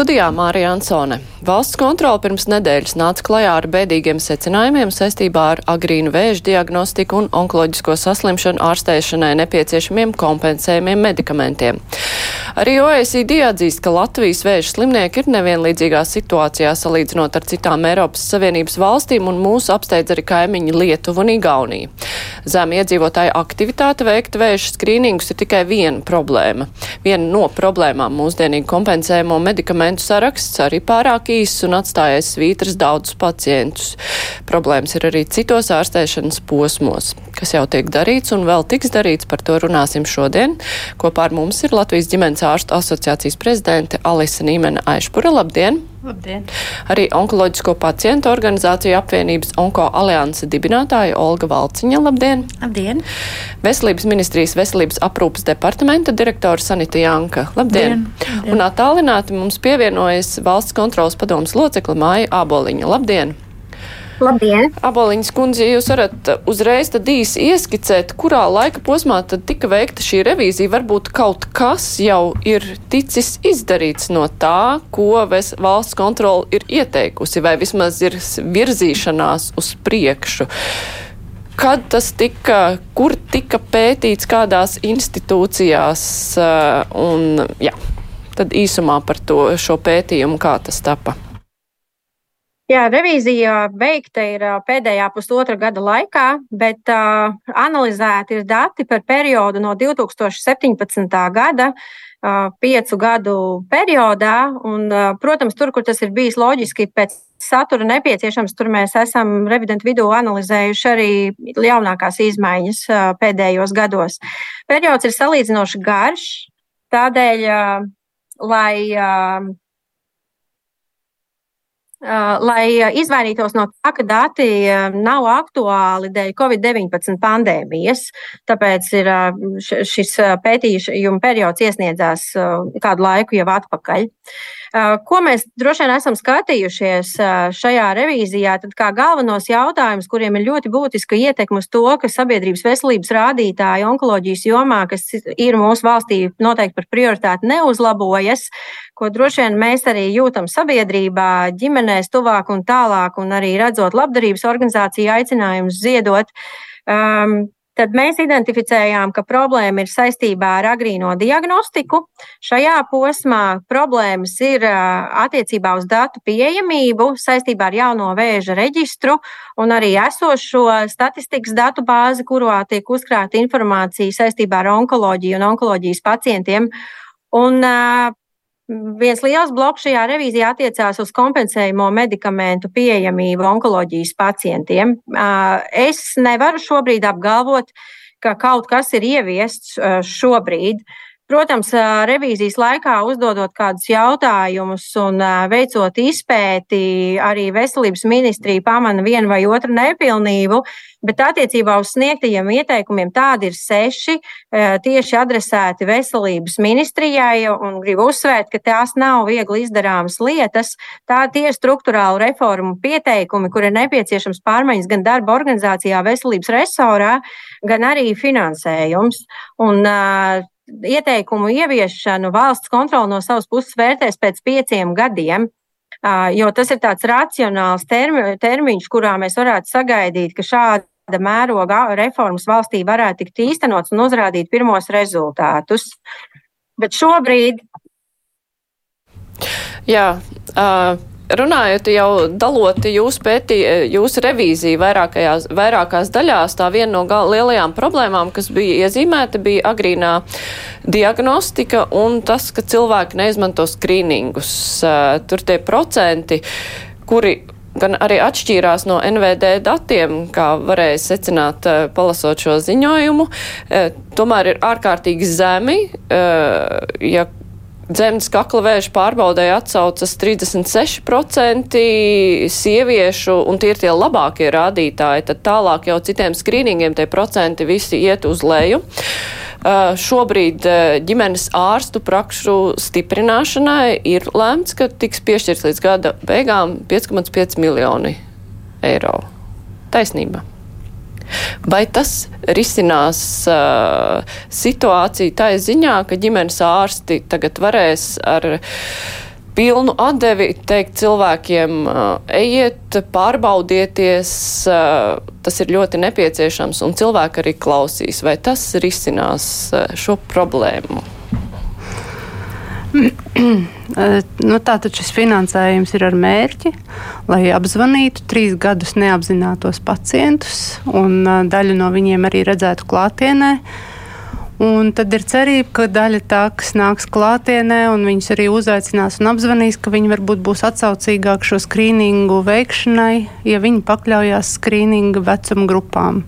Studijā Mārija Ansone. Valsts kontrole pirms nedēļas nāca klajā ar bēdīgiem secinājumiem saistībā ar agrīnu vēža diagnostiku un onkoloģisko saslimšanu ārstēšanai nepieciešamiem kompensējumiem medikamentiem. Arī OECD atzīst, ka Latvijas vēža slimnieki ir nevienlīdzīgā situācijā salīdzinot ar citām Eiropas Savienības valstīm, un mūsu apsteidz arī kaimiņi Lietuva un Igaunija. Zem iedzīvotāju aktivitāte veikt vēža skrīningus ir tikai viena problēma. Viena no problēmām mūsdienīgi kompensējumu medikamentu saraksts arī pārāk īss un atstājais svītras daudzus pacientus. Problēmas ir arī citos ārstēšanas posmos. Kas jau tiek darīts un vēl tiks darīts, par to runāsim šodien. Kopā ar mums ir Latvijas ģimenes ārstu asociācijas prezidente Alisa Nīmena Aišpura. Labdien! Labdien! Arī onkoloģisko pacientu organizāciju apvienības Onko alianse dibinātāja Olga Valciņa. Labdien! Labdien! Veselības ministrijas veselības aprūpas departamenta direktora Sanita Janka. Labdien! Labdien. Un attālināti mums pievienojas valsts kontrolas padomas locekla Māja Āboliņa. Labdien! Labdien! Aboliņas kundze, ja jūs varat uzreiz tad īsi ieskicēt, kurā laika posmā tad tika veikta šī revīzija, varbūt kaut kas jau ir ticis izdarīts no tā, ko valsts kontrola ir ieteikusi, vai vismaz ir virzīšanās uz priekšu. Kad tas tika, kur tika pētīts, kādās institūcijās, un jā, tad īsumā par to šo pētījumu, kā tas tapa. Jā, revīzija veikta ir pēdējā pusotra gada laikā, bet uh, analizēti ir dati par periodu no 2017. gada, uh, piecu gadu periodā. Un, uh, protams, tur, kur tas ir bijis loģiski pēc satura nepieciešams, tur mēs esam revidentu vidū analizējuši arī jaunākās izmaiņas uh, pēdējos gados. Periods ir salīdzinoši garš, tādēļ, uh, lai uh, lai izvairītos no tā, ka dati nav aktuāli dēļ Covid-19 pandēmijas. Tāpēc ir šis pētījuma periods iesniedzās kādu laiku jau atpakaļ. Ko mēs droši vien esam skatījušies šajā revīzijā, tad kā galvenos jautājumus, kuriem ir ļoti būtiska ietekme uz to, ka sabiedrības veselības rādītāji onkoloģijas jomā, kas ir mūsu valstī noteikti par prioritāti, neuzlabojas, ko droši vien mēs arī jūtam sabiedrībā, ģimenēs tuvāk un tālāk, un arī redzot labdarības organizāciju aicinājumus ziedot. Um, tad mēs identificējām, ka problēma ir saistībā ar agrīno diagnostiku. Šajā posmā problēmas ir attiecībā uz datu pieejamību saistībā ar jauno vēža reģistru un arī esošo statistikas datu bāzi, kurā tiek uzkrāta informācija saistībā ar onkoloģiju un onkoloģijas pacientiem. Un Viens liels bloks šajā revīzijā attiecās uz kompensējumu medikamentu pieejamību onkoloģijas pacientiem. Es nevaru šobrīd apgalvot, ka kaut kas ir ieviests šobrīd. Protams, revīzijas laikā uzdodot kādus jautājumus un veicot izpēti, arī veselības ministrija pamana vienu vai otru nepilnību, bet attiecībā uz sniegtajiem ieteikumiem tādi ir seši tieši adresēti veselības ministrijai, gribu uzsvērt, ka tās nav viegli izdarāmas lietas. Tā tie ir struktūrālu reformu pieteikumi, kur ir nepieciešams pārmaiņas gan darba organizācijā, veselības resorā, gan arī finansējums. Un, ieteikumu ieviešanu valsts kontrole no savas puses vērtēs pēc pieciem gadiem. Jo tas ir tāds racionāls termi, termiņš, kurā mēs varētu sagaidīt, ka šāda mēroga reformas valstī varētu tikt īstenots un uzrādīt pirmos rezultātus. Bet šobrīd. Jā, uh, runājot jau dalot jūsu pētī, jūsu revīziju vairākajās, vairākās daļās, tā viena no gal, lielajām problēmām, kas bija iezīmēta, bija agrīnā diagnostika un tas, ka cilvēki neizmanto skrīningus. Tur tie procenti, kuri gan arī atšķīrās no NVD datiem, kā varēja secināt, palasot šo ziņojumu, tomēr ir ārkārtīgi zemi. Ja dzemdas kakla vēža pārbaudēja atsaucas 36% sieviešu, un tie ir tie labākie rādītāji, tad tālāk jau citiem skrīningiem tie procenti visi iet uz leju. Uh, šobrīd uh, ģimenes ārstu prakšu stiprināšanai ir lēmts, ka tiks piešķirts līdz gada beigām 5,5 miljoni eiro. Taisnība. Vai tas risinās uh, situāciju tā ziņā, ka ģimenes ārsti tagad varēs ar pilnu atdevi teikt cilvēkiem, uh, ejiet, pārbaudieties, uh, tas ir ļoti nepieciešams, un cilvēki arī klausīs, vai tas risinās uh, šo problēmu? nu, Tātad šis finansējums ir ar mērķi, lai apzvanītu trīs gadus neapzinātos pacientus, un daļu no viņiem arī redzētu klātienē. Un tad ir cerība, ka daļa tā, kas nāks klātienē, un viņus arī uzaicinās un apzvanīs, ka viņi varbūt būs atsaucīgāki šo skrīningu veikšanai, ja viņi pakļaujās skrīninga vecuma grupām.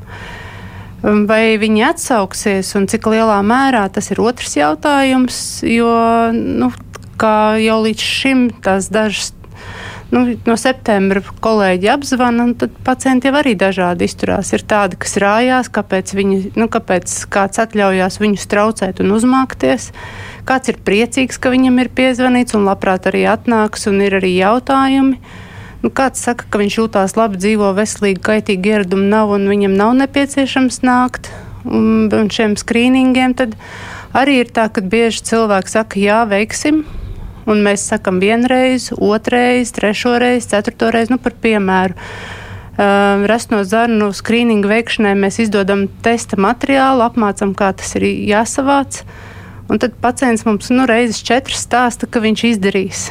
Vai viņi atsauksies un cik lielā mērā tas ir otrs jautājums, jo, nu, kā jau līdz šim tās dažas nu, no septembra kolēģi apzvana, un tad pacienti jau arī dažādi izturās. Ir tādi, kas rājās, kāpēc, viņi, nu, kāpēc kāds atļaujās viņus traucēt un uzmākties. Kāds ir priecīgs, ka viņam ir piezvanīts un labprāt arī atnāks, un ir arī jautājumi. Nu, kāds saka, ka viņš jūtās labi, dzīvo veselīgi, kaitīgi ieradumi nav un viņam nav nepieciešams nākt un, un šiem skrīningiem, tad arī ir tā, ka bieži cilvēki saka, jā, veiksim. Un mēs sakam vienreiz, otrreiz, trešoreiz, ceturtoreiz, nu par piemēru. Uh, Rasno zarnu skrīningu veikšanai mēs izdodam testa materiālu, apmācam, kā tas ir jāsavāc. Un tad pacients mums nu, reizes četras stāsta, ka viņš izdarīs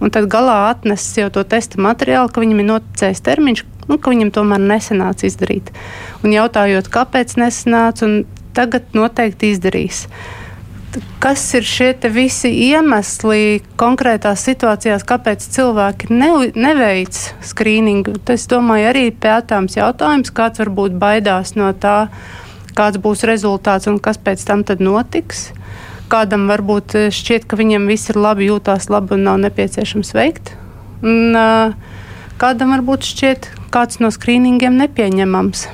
un tad galā atnesis jau to testa materiālu, ka viņam ir noticējis termiņš, nu, ka viņam tomēr nesanāca izdarīt. Un jautājot, kāpēc nesanāca, un tagad noteikti izdarīs. Kas ir šie visi iemesli konkrētās situācijās, kāpēc cilvēki ne, neveic skrīningu? Tas, domāju, arī pētāms jautājums, kāds varbūt baidās no tā, kāds būs rezultāts un kas pēc tam notiks. Kādam varbūt eh, šķiet, ka viņam viss ir labi, jūtās labi un nav nepieciešams veikt. Un, uh, kādam varbūt šķiet, kāds no skrīningiem nepieņemams.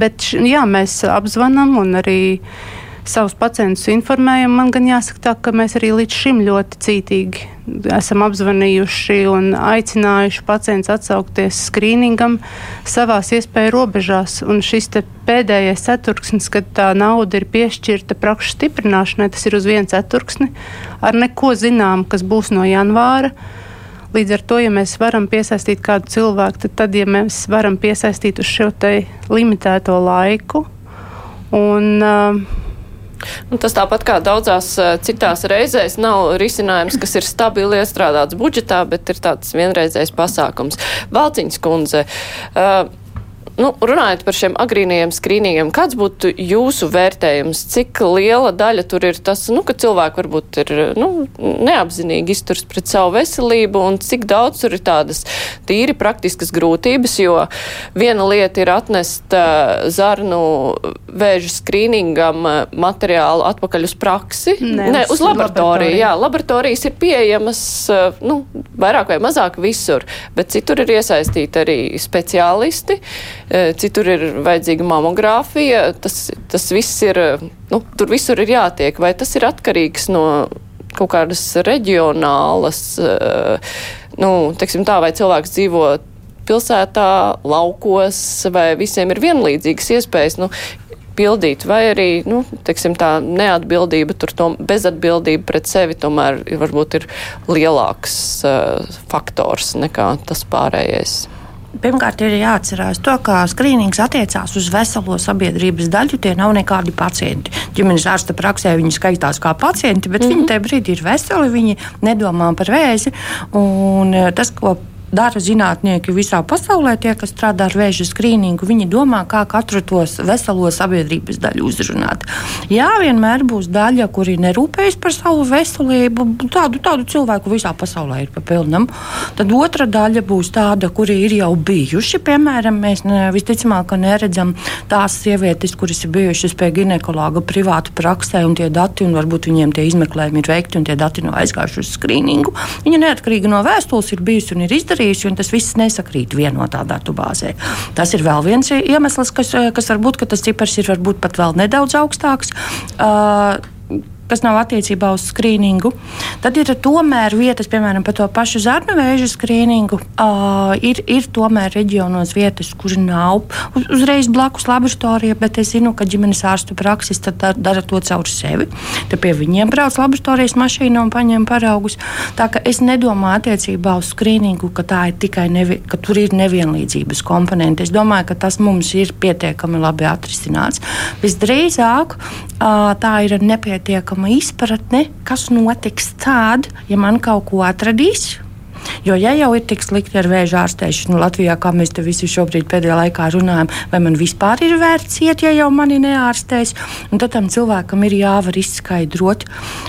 Bet jā, mēs apzvanām un arī savus pacientus informējam. Man gan jāsaka tā, ka mēs arī līdz šim ļoti cītīgi esam apzvanījuši un aicinājuši pacientus atsaukties skrīningam savās iespēju robežās. Un šis pēdējais ceturksnis, kad tā nauda ir piešķirta prakšu stiprināšanai, tas ir uz vienu ceturksni, ar neko zinām, kas būs no janvāra. Līdz ar to, ja mēs varam piesaistīt kādu cilvēku, tad, tad ja mēs varam piesaistīt uz šo limitēto laiku. Un, uh, Un tas tāpat kā daudzās citās reizēs nav risinājums, kas ir stabili iestrādāts budžetā, bet ir tāds vienreizējs pasākums. Valciņas kundze. Uh, Nu, runājot par šiem agrīniem skrīningiem, kāds būtu jūsu vērtējums? Cik liela daļa tur ir tas, nu, ka cilvēki varbūt ir nu, neapzinīgi izturs pret savu veselību, un cik daudz tur ir tādas tīri praktiskas grūtības, jo viena lieta ir atnest uh, zarnu vēža skrīningam uh, materiālu atpakaļ uz praksi, ne, ne uz laboratoriju. laboratoriju. Jā, laboratorijas ir pieejamas, uh, nu, vairāk vai mazāk visur, bet citur ir iesaistīti arī speciālisti. Eh, citur ir vajadzīga mamogrāfija. Tas, tas viss ir, nu, tur visur ir jātiek. Vai tas ir atkarīgs no kaut kādas reģionālas, eh, nu, teiksim tā, vai cilvēks dzīvo pilsētā, laukos, vai visiem ir vienlīdzīgas iespējas. Nu, pildīt, vai arī, nu, teiksim, tā neatbildība, to bezatbildība pret sevi tomēr varbūt ir lielāks uh, faktors nekā tas pārējais. Pirmkārt, ir jāatcerās to, ka skrīnings attiecās uz veselo sabiedrības daļu. Tie nav nekādi pacienti. Ģimenes ārsta praksē viņi skaitās kā pacienti, bet mm -hmm. viņi tajā brīdī ir veseli, viņi nedomā par vēzi. Un eh, tas, ko dara zinātnieki visā pasaulē, tie, kas strādā ar vēža skrīningu, viņi domā, kā katru to veselo sabiedrības daļu uzrunāt. Jā, vienmēr būs daļa, kuri nerūpējas par savu veselību. Tādu, tādu cilvēku visā pasaulē ir pa pilnam. Tad otra daļa būs tāda, kuri ir jau bijuši. Piemēram, mēs ne, visticamāk neredzam tās sievietes, kuras ir bijušas pie ginekologa privātu praksē, un tie dati, un varbūt viņiem tie izmeklējumi ir veikti, un tie dati nav aizgājuši uz skrīningu. Viņa neatkarīgi no vēstules ir bijusi un ir izdarījusi izdarījusi, un tas viss nesakrīt vienotā datubāzē. Tas ir vēl viens iemesls, kas, kas var būt, ka tas cipars ir varbūt pat vēl nedaudz augstāks. Uh, kas nav attiecībā uz skrīningu. Tad ir tomēr vietas, piemēram, par to pašu zarnu vēža skrīningu. Uh, ir, ir tomēr reģionos vietas, kur nav uz, uzreiz blakus laboratorija, bet es zinu, ka ģimenes ārstu praksis dara, dara to caur sevi. Tad pie viņiem brauc laboratorijas mašīna un paņem paraugus. Tā ka es nedomāju attiecībā uz skrīningu, ka tā ir tikai nevi, ka tur ir nevienlīdzības komponenti. Es domāju, ka tas mums ir pietiekami labi atrisināts. Visdrīzāk tā ir nepietiekama izpratne, kas notiks tad, ja man kaut ko atradīs Jo, ja jau ir tik slikti ar vēža ārstēšanu Latvijā, kā mēs te visi šobrīd pēdējā laikā runājam, vai man vispār ir vērts iet, ja jau mani neārstēs, un tad tam cilvēkam ir jāvar izskaidrot.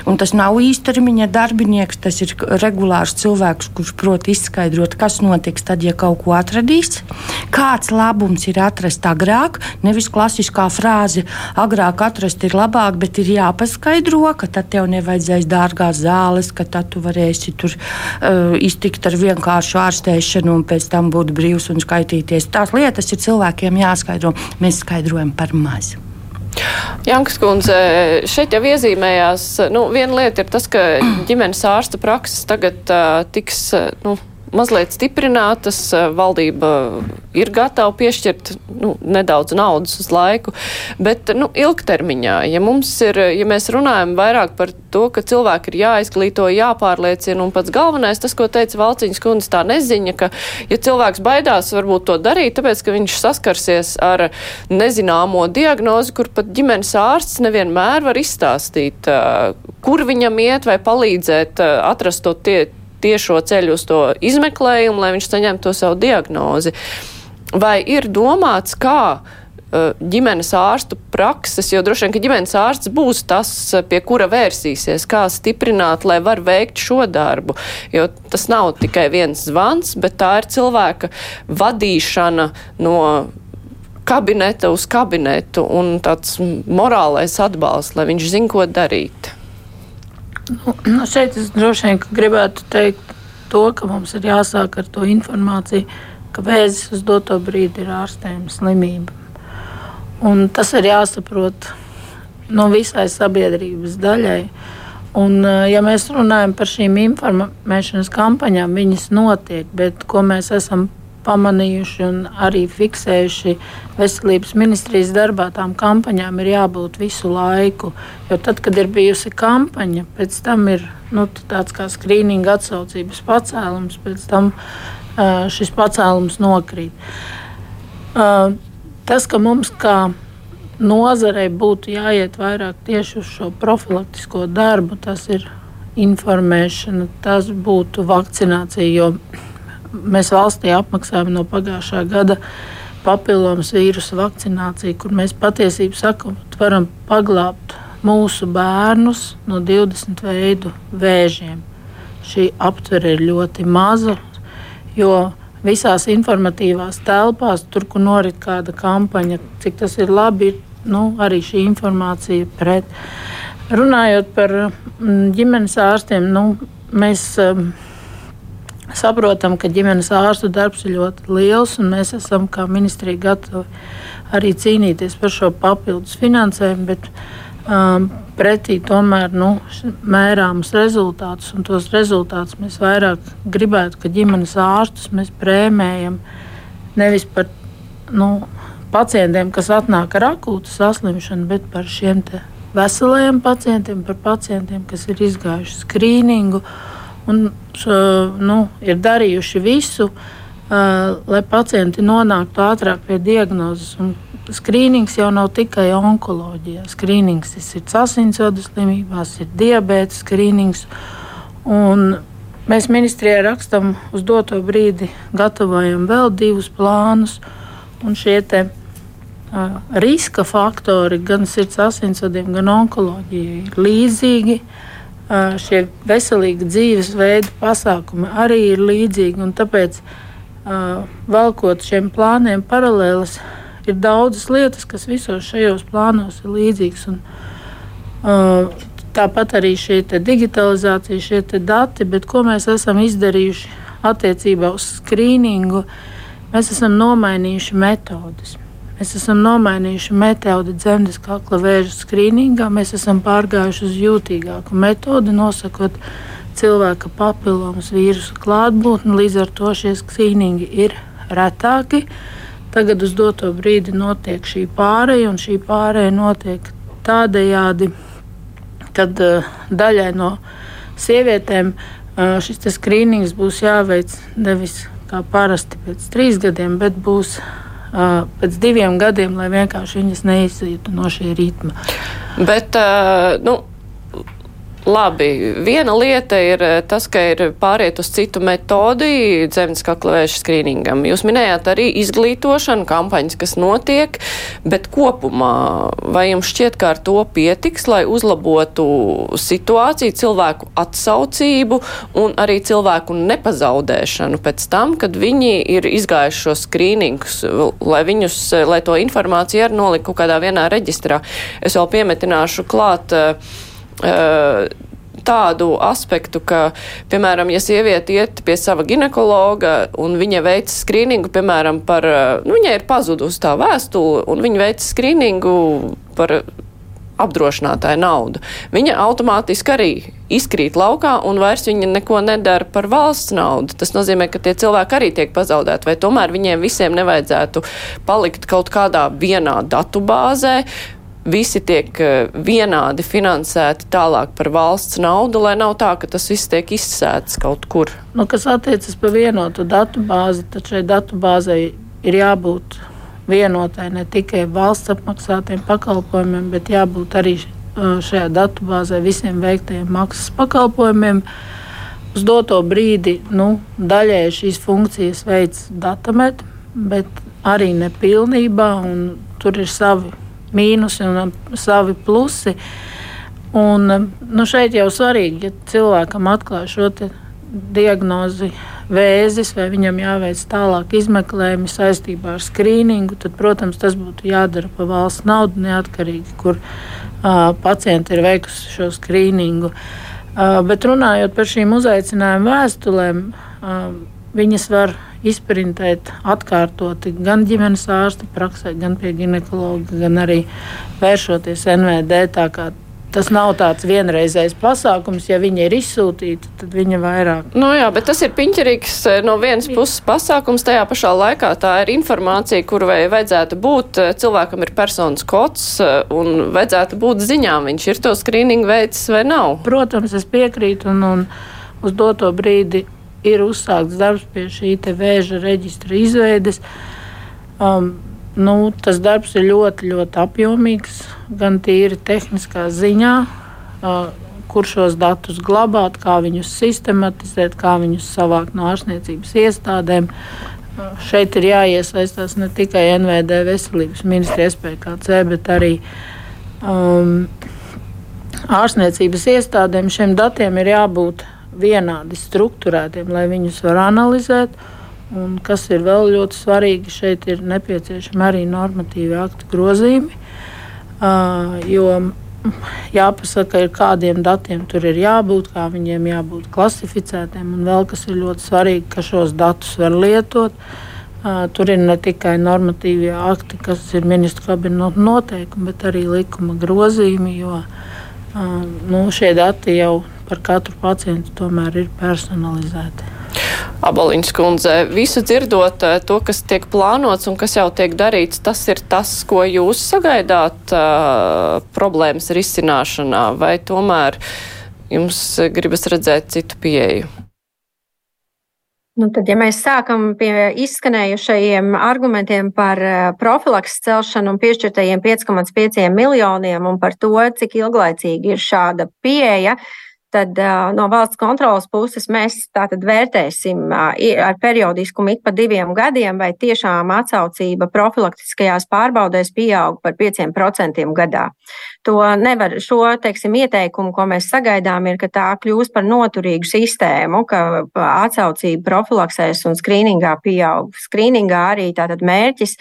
Un tas nav īstermiņa darbinieks, tas ir regulārs cilvēks, kurš prot izskaidrot, kas notiks tad, ja kaut ko atradīs. Kāds labums ir atrast agrāk, nevis klasiskā frāze, agrāk atrast ir labāk, bet ir jāpaskaidro, ka tad tev nevajadzēs dārgās zāles, ka tad tu varēsi tur uh, iztikt tikt ar vienkāršu ārstēšanu un pēc tam būt brīvs un skaitīties. Tās lietas ir cilvēkiem jāskaidro. Mēs skaidrojam par mazu. Jankas kundze, šeit jau iezīmējās, nu, viena lieta ir tas, ka ģimenes ārsta prakses tagad uh, tiks, nu, mazliet stiprinātas. Eh, valdība ir gatava piešķirt nu, nedaudz naudas uz laiku, bet nu, ilgtermiņā, ja ir, ja mēs runājam vairāk par to, ka cilvēki ir jāizglīto, jāpārliecina, un pats galvenais, tas, ko teica Valciņas kundze, tā neziņa, ka, ja cilvēks baidās varbūt to darīt, tāpēc, ka viņš saskarsies ar nezināmo diagnozi, kur pat ģimenes ārsts nevienmēr var izstāstīt, eh, kur viņam iet vai palīdzēt eh, atrast to tie, tiešo ceļu uz to izmeklējumu, lai viņš saņemtu to savu diagnozi. Vai ir domāts, kā uh, ģimenes ārstu prakses, jo droši vien, ka ģimenes ārsts būs tas, pie kura vērsīsies, kā stiprināt, lai var veikt šo darbu. Jo tas nav tikai viens zvans, bet tā ir cilvēka vadīšana no kabineta uz kabinetu un tāds morālais atbalsts, lai viņš zina, ko darīt. Nu, nu šeit es droši vien gribētu teikt to, ka mums ir jāsāk ar to informāciju, ka vēzis uz doto brīdi ir ārstējama slimība. Un tas ir jāsaprot no visai sabiedrības daļai. Un, eh, ja mēs runājam par šīm informēšanas kampaņām, viņas notiek, bet ko mēs esam pamanījuši un arī fiksējuši veselības ministrijas darbā, tām kampaņām ir jābūt visu laiku. Jo tad, kad ir bijusi kampaņa, pēc tam ir nu, tāds kā skrīninga atsaucības pacēlums, pēc tam uh, šis pacēlums nokrīt. Uh, tas, ka mums kā nozarei būtu jāiet vairāk tieši uz šo profilaktisko darbu, tas ir informēšana, tas būtu vakcinācija. Mēs valstī apmaksājam no pagājušā gada papilomas vīrusu vakcināciju, kur mēs patiesībā sakām, varam paglābt mūsu bērnus no 20 veidu vēžiem. Šī aptvere ir ļoti maza, jo visās informatīvās telpās, tur, kur norit kāda kampaņa, cik tas ir labi, ir nu, arī šī informācija pret. Runājot par mm, ģimenes ārstiem, nu, mēs. Um, Saprotam, ka ģimenes ārstu darbs ir ļoti liels, un mēs esam kā ministrija gatavi arī cīnīties par šo papildus finansējumu, bet um, pretī tomēr nu, mērāmus rezultātus, un tos rezultātus mēs vairāk gribētu, ka ģimenes ārstus mēs prēmējam nevis par nu, pacientiem, kas atnāk ar akūtu saslimšanu, bet par šiem veselajiem pacientiem, par pacientiem, kas ir izgājuši skrīningu un nu, ir darījuši visu, lai pacienti nonāktu ātrāk pie diagnozes. Skrīnings jau nav tikai onkoloģija. Skrīnings ir asinsvadu slimībās, ir diabetes skrīnings. Mēs ministrijā rakstām uz doto brīdi, gatavojam vēl divus plānus. Šie te, uh, riska faktori gan sirds asinsvadiem, gan onkoloģijai ir līdzīgi. Uh, šie veselīgi dzīvesveida pasākumi arī ir līdzīgi. Tāpēc, valkot šiem plāniem paralēlas, ir daudzas lietas, kas visos šajos plānos ir līdzīgas. Un, tāpat arī šī digitalizācija, šie dati, bet ko mēs esam izdarījuši attiecībā uz skrīningu, mēs esam nomainījuši metodes. Mēs esam nomainījuši metodi dzemdes kakla vēža skrīningā. Mēs esam pārgājuši uz jūtīgāku metodi, nosakot cilvēka papilomas vīrusu klātbūtni. Līdz ar to šie skrīningi ir retāki. Tagad uz doto brīdi notiek šī pāreja, un šī pāreja notiek tādējādi, kad uh, daļai no sievietēm uh, šis skrīnings būs jāveic nevis kā parasti pēc trīs gadiem, bet būs uh, pēc diviem gadiem, lai vienkārši viņas neizietu no šī ritma. Bet, uh, nu, Labi, viena lieta ir eh, tas, ka ir pāriet uz citu metodi dzemdas kaklavēšu skrīningam. Jūs minējāt arī izglītošanu, kampaņas, kas notiek, bet kopumā vai jums šķiet, ka ar to pietiks, lai uzlabotu situāciju, cilvēku atsaucību un arī cilvēku nepazaudēšanu pēc tam, kad viņi ir izgājuši šo skrīningus, lai viņus, lai to informāciju arī noliku kādā vienā reģistrā. Es vēl piemetināšu klāt. Uh, tādu aspektu, ka, piemēram, ja sieviete iet pie sava ginekologa un viņa veic skrīningu, piemēram, par, nu, viņai ir pazudusi tā vēstule, un viņa veic skrīningu par apdrošinātāju naudu. Viņa automātiski arī izkrīt laukā un vairs viņa neko nedara par valsts naudu. Tas nozīmē, ka tie cilvēki arī tiek pazaudēti, vai tomēr viņiem visiem nevajadzētu palikt kaut kādā vienā datubāzē, visi tiek eh, vienādi finansēti tālāk par valsts naudu, lai nav tā, ka tas viss tiek izsēts kaut kur. Nu, kas attiecas par vienotu datu bāzi, tad šai datu bāzei ir jābūt vienotai ne tikai valsts apmaksātiem pakalpojumiem, bet jābūt arī eh, šajā datu bāzē visiem veiktajiem maksas pakalpojumiem. Uz doto brīdi nu, daļai šīs funkcijas veids datamet, bet arī nepilnībā. Tur ir savi mīnusi un um, savi plusi. Un, um, nu šeit jau svarīgi, ja cilvēkam atklāj šo diagnozi vēzis, vai viņam jāveic tālāk izmeklējumi saistībā ar skrīningu, tad, protams, tas būtu jādara pa valsts naudu, neatkarīgi, kur uh, pacienti ir veikusi šo skrīningu. Uh, bet runājot par šīm uzaicinājuma vēstulēm, uh, viņas var izprintēt atkārtoti gan ģimenes ārsta praksē, gan pie ginekologa, gan arī vēršoties NVD. Tas nav tāds vienreizējs pasākums, ja viņa ir izsūtīta, tad viņa vairāk. Nu jā, bet tas ir piņķerīgs eh, no vienas puses pasākums, tajā pašā laikā tā ir informācija, kuru vai vajadzētu būt, eh, cilvēkam ir personas kods eh, un vajadzētu būt ziņām, viņš ir to skrīningu veids vai nav. Protams, es piekrītu un, un uz doto brīdi ir uzsākts darbs pie šī vēža reģistra izveides. Um, nu, tas darbs ir ļoti, ļoti apjomīgs, gan tīri tehniskā ziņā, uh, kur šos datus glabāt, kā viņus sistematizēt, kā viņus savākt no ārstniecības iestādēm. Uh, šeit ir jāiesaistās ne tikai NVD veselības ministrija, SPKC, bet arī um, ārstniecības iestādēm. Šiem datiem ir jābūt vienādi strukturētiem, lai viņus var analizēt. Un kas ir vēl ļoti svarīgi, šeit ir nepieciešami arī normatīvi aktu grozījumi. Uh, jo jāpasaka, ir kādiem datiem tur ir jābūt, kā viņiem jābūt klasificētiem. Un vēl kas ir ļoti svarīgi, ka šos datus var lietot. Uh, tur ir ne tikai normatīvie akti, kas ir ministru kabineta noteikumi, bet arī likuma grozījumi. Jo uh, nu, šie dati jau par katru pacientu tomēr ir personalizēti. Aboliņš kundze, visu dzirdot eh, to, kas tiek plānots un kas jau tiek darīts, tas ir tas, ko jūs sagaidāt uh, problēmas risināšanā, vai tomēr jums gribas redzēt citu pieeju? Nu, tad, ja mēs sākam pie izskanējušajiem argumentiem par eh, profilakses celšanu un piešķirtajiem 5,5 miljoniem un par to, cik ilglaicīgi ir šāda pieeja, uh, tad no valsts kontrolas puses mēs tātad vērtēsim ar periodiskumu ik pa diviem gadiem, vai tiešām atsaucība profilaktiskajās pārbaudēs pieaug par 5% gadā. To nevar, šo teiksim, ieteikumu, ko mēs sagaidām, ir, ka tā kļūs par noturīgu sistēmu, ka atsaucība profilaksēs un skrīningā pieaug. Skrīningā arī tātad mērķis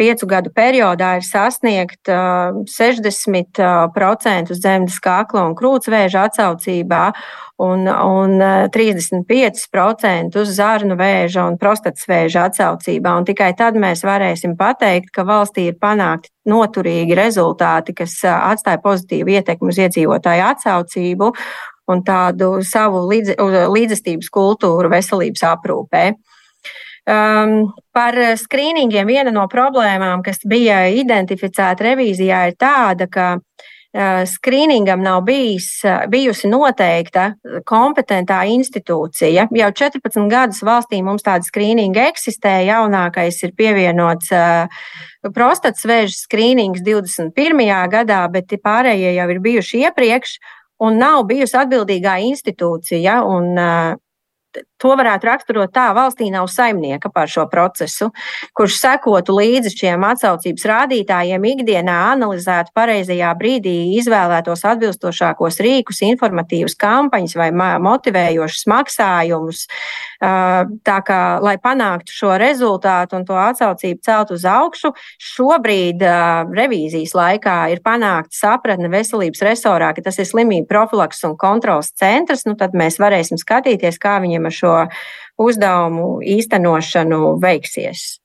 piecu gadu periodā ir sasniegt uh, 60% zemes kakla un krūtsvēža sabiedrībā un, un 35% uz zarnu vēža un prostatas vēža atsaucībā. Un tikai tad mēs varēsim pateikt, ka valstī ir panākti noturīgi rezultāti, kas atstāja pozitīvu ietekmi uz iedzīvotāju atsaucību un tādu savu līdz, līdzestības kultūru veselības aprūpē. Um, par skrīningiem viena no problēmām, kas bija identificēta revīzijā, ir tāda, ka uh, skrīningam nav bijis, uh, bijusi noteikta kompetentā institūcija. Jau 14 gadus valstī mums tāda skrīninga eksistē. Jaunākais ir pievienots uh, prostatas vēža skrīnings 21. gadā, bet pārējie jau ir bijuši iepriekš un nav bijusi atbildīgā institūcija. Un, to varētu raksturot tā, valstī nav saimnieka par šo procesu, kurš sekotu līdzi šiem atsaucības rādītājiem, ikdienā analizētu pareizajā brīdī izvēlētos atbilstošākos rīkus, informatīvas kampaņas vai motivējošus maksājumus. Tā kā, lai panāktu šo rezultātu un to atsaucību celt uz augšu, šobrīd revīzijas laikā ir panākta sapratne veselības resorā, ka tas ir slimību profilaks un kontrols centrs, nu tad mēs varēsim skatīties, kā viņiem ar šo šo uzdevumu īstenošanu veiksies.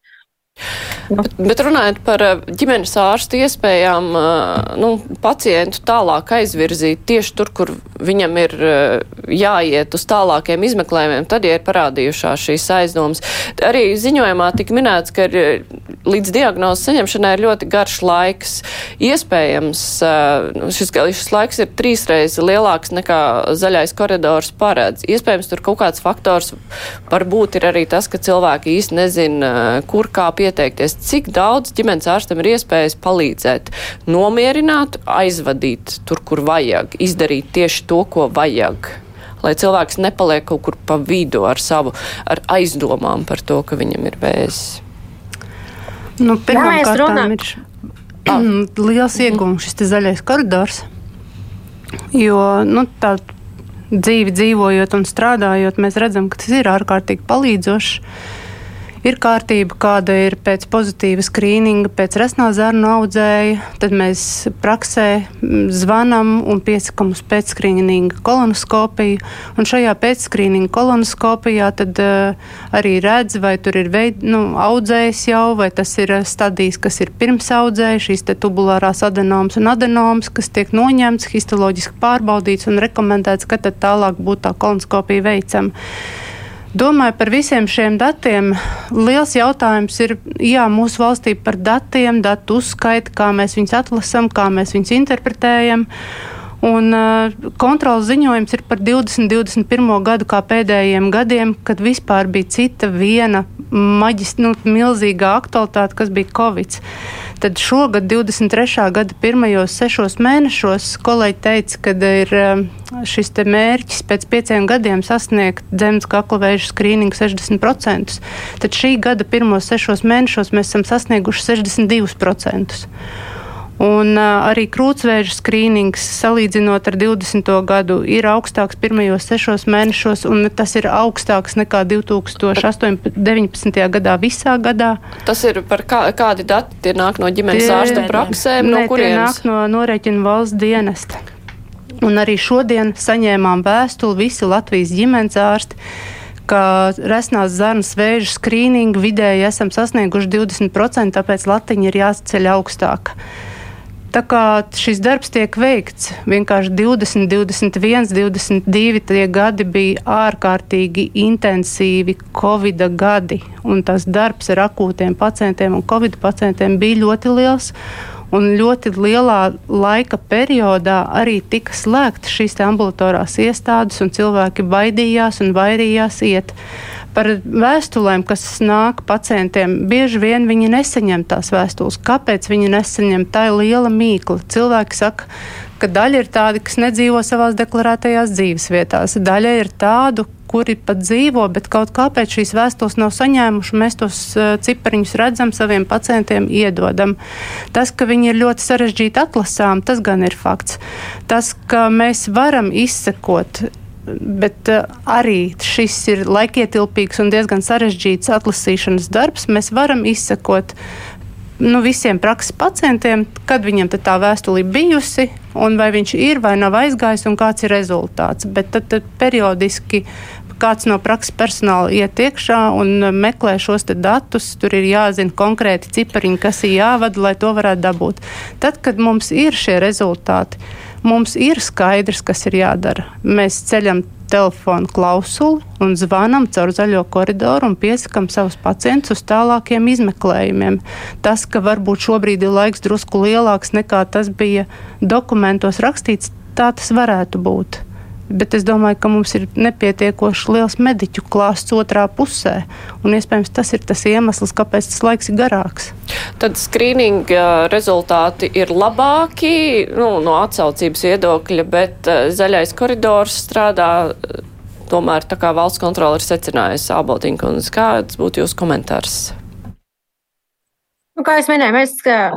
Nu. Bet, bet runājot par eh, ģimenes ārstu iespējām, eh, nu, pacientu tālāk aizvirzīt tieši tur, kur viņam ir eh, jāiet uz tālākiem izmeklējumiem, tad, ja ir parādījušās šīs aizdomas. Arī ziņojumā tika minēts, ka ir, līdz diagnozes saņemšanai ir ļoti garš laiks. Iespējams, nu, šis, šis laiks ir trīsreiz lielāks nekā zaļais koridors paredz. Iespējams, tur kaut kāds faktors varbūt ir arī tas, ka cilvēki īsti nezina, kur kā pie pieteikties, cik daudz ģimenes ārstam ir iespējas palīdzēt, nomierināt, aizvadīt tur, kur vajag, izdarīt tieši to, ko vajag. Lai cilvēks nepaliek kaut kur pa vidu ar savu ar aizdomām par to, ka viņam ir vēzis. Nu, Pirmkārt, ir ah. liels iegūms šis zaļais koridors. Jo nu, tā dzīvi dzīvojot un strādājot, mēs redzam, ka tas ir ārkārtīgi palīdzoši ir kārtība, kāda ir pēc pozitīva skrīninga, pēc resnā zarnu audzēja, tad mēs praksē zvanam un piesakam uz pēcskrīninga kolonoskopiju. Un šajā pēcskrīninga kolonoskopijā tad uh, arī redz, vai tur ir veid, nu, audzējs jau, vai tas ir stadijas, kas ir pirms audzēja, šīs te tubulārās adenomas un adenomas, kas tiek noņemts, histoloģiski pārbaudīts un rekomendēts, ka tad tālāk būtu tā kolonoskopija veicama. Domāju par visiem šiem datiem. Liels jautājums ir jā, mūsu valstī par datiem, datu uzskaiti, kā mēs viņus atlasām, kā mēs viņus interpretējam. Un uh, kontrolas ziņojums ir par 20, 21. gadu kā pēdējiem gadiem, kad vispār bija cita viena maģis, nu, milzīgā aktualitāte, kas bija Covid. Tad šogad, 23. gada pirmajos sešos mēnešos, kolēģi teica, ka ir um, šis mērķis pēc pieciem gadiem sasniegt dzemdas kakla vēža skrīningu 60%. Tad šī gada pirmos sešos mēnešos mēs esam sasnieguši 62%. Un uh, arī krūtsvēža skrīnings, salīdzinot ar 20. gadu, ir augstāks pirmajos sešos mēnešos, un tas ir augstāks nekā 2019. gadā visā gadā. Tas ir par kā, kādi dati tie nāk no ģimenes tie, ārsta praksēm, no kurienes? Tie nāk no norēķina valsts dienesta. Un arī šodien saņēmām vēstuli visi Latvijas ģimenes ārsti ka resnās zarnas vēža skrīningu vidēji esam sasnieguši 20%, tāpēc latiņa ir jāceļ augstāk. Tā kā šis darbs tiek veikts, vienkārši 20, 21, 22 tie gadi bija ārkārtīgi intensīvi Covid gadi, un tas darbs ar akūtiem pacientiem un Covid pacientiem bija ļoti liels. Un ļoti lielā laika periodā arī tika slēgta šīs ambulatorās iestādes, un cilvēki baidījās un vairījās iet par vēstulēm, kas nāk pacientiem, bieži vien viņi nesaņem tās vēstules. Kāpēc viņi nesaņem? Tā ir liela mīkla. Cilvēki saka, ka daļa ir tādi, kas nedzīvo savās deklarētajās dzīves vietās, daļa ir tādu, kuri pat dzīvo, bet kaut kāpēc šīs vēstules nav saņēmuši. Mēs tos uh, cipariņus redzam, saviem pacientiem iedodam. Tas, ka viņi ir ļoti sarežģīti atlasām, tas gan ir fakts. Tas, ka mēs varam izsekot bet uh, arī šis ir laikietilpīgs un diezgan sarežģīts atlasīšanas darbs. Mēs varam izsekot nu, visiem prakses pacientiem, kad viņam tā vēstule ir bijusi, un vai viņš ir vai nav aizgājis, un kāds ir rezultāts. Bet tad, tad periodiski kāds no prakses personāla iet iekšā un meklē šos datus. Tur ir jāzina konkrēti cipariņi, kas ir jāvada, lai to varētu dabūt. Tad, kad mums ir šie rezultāti, mums ir skaidrs, kas ir jādara. Mēs ceļam telefonu klausuli un zvanam caur zaļo koridoru un piesakām savus pacientus uz tālākiem izmeklējumiem. Tas, ka varbūt šobrīd ir laiks drusku lielāks nekā tas bija dokumentos rakstīts, tā tas varētu būt bet es domāju, ka mums ir nepietiekoši liels mediķu klāsts otrā pusē. Iespējams tas ir tas iemesls, kāpēc tas laiks ir garāks. Tad skrīninga rezultāti ir labāki nu, no atsaucības viedokļa, bet zaļais koridors strādā. Tomēr tā kā valsts kontrole ir secinājusi, Āboltiņa, kāds būtu jūsu komentārs? Nu, kā jau minēju, mēs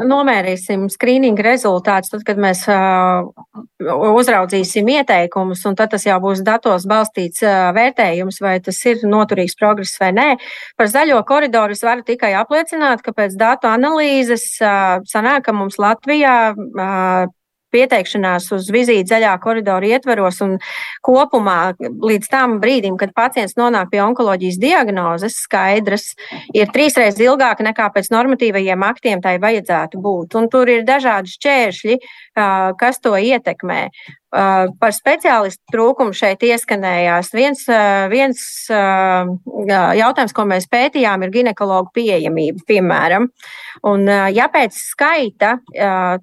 nomērīsim skrīninga rezultātus, tad, kad mēs uh, uzraudzīsim ieteikumus, un tad tas jau būs datos balstīts uh, vērtējums, vai tas ir noturīgs progress vai nē. Par zaļo koridoru es varu tikai apliecināt, ka pēc datu analīzes uh, sanāk, ka mums Latvijā pieteikšanās uz vizīti zaļā koridora ietveros un kopumā līdz tam brīdim, kad pacients nonāk pie onkoloģijas diagnozes, skaidrs, ir trīsreiz ilgāka nekā pēc normatīvajiem aktiem tai vajadzētu būt. Un tur ir dažādi šķēršļi, kas to ietekmē. Par speciālistu trūkumu šeit ieskanējās. Viens, viens jautājums, ko mēs pētījām, ir ginekologu pieejamība, piemēram. Un, ja pēc skaita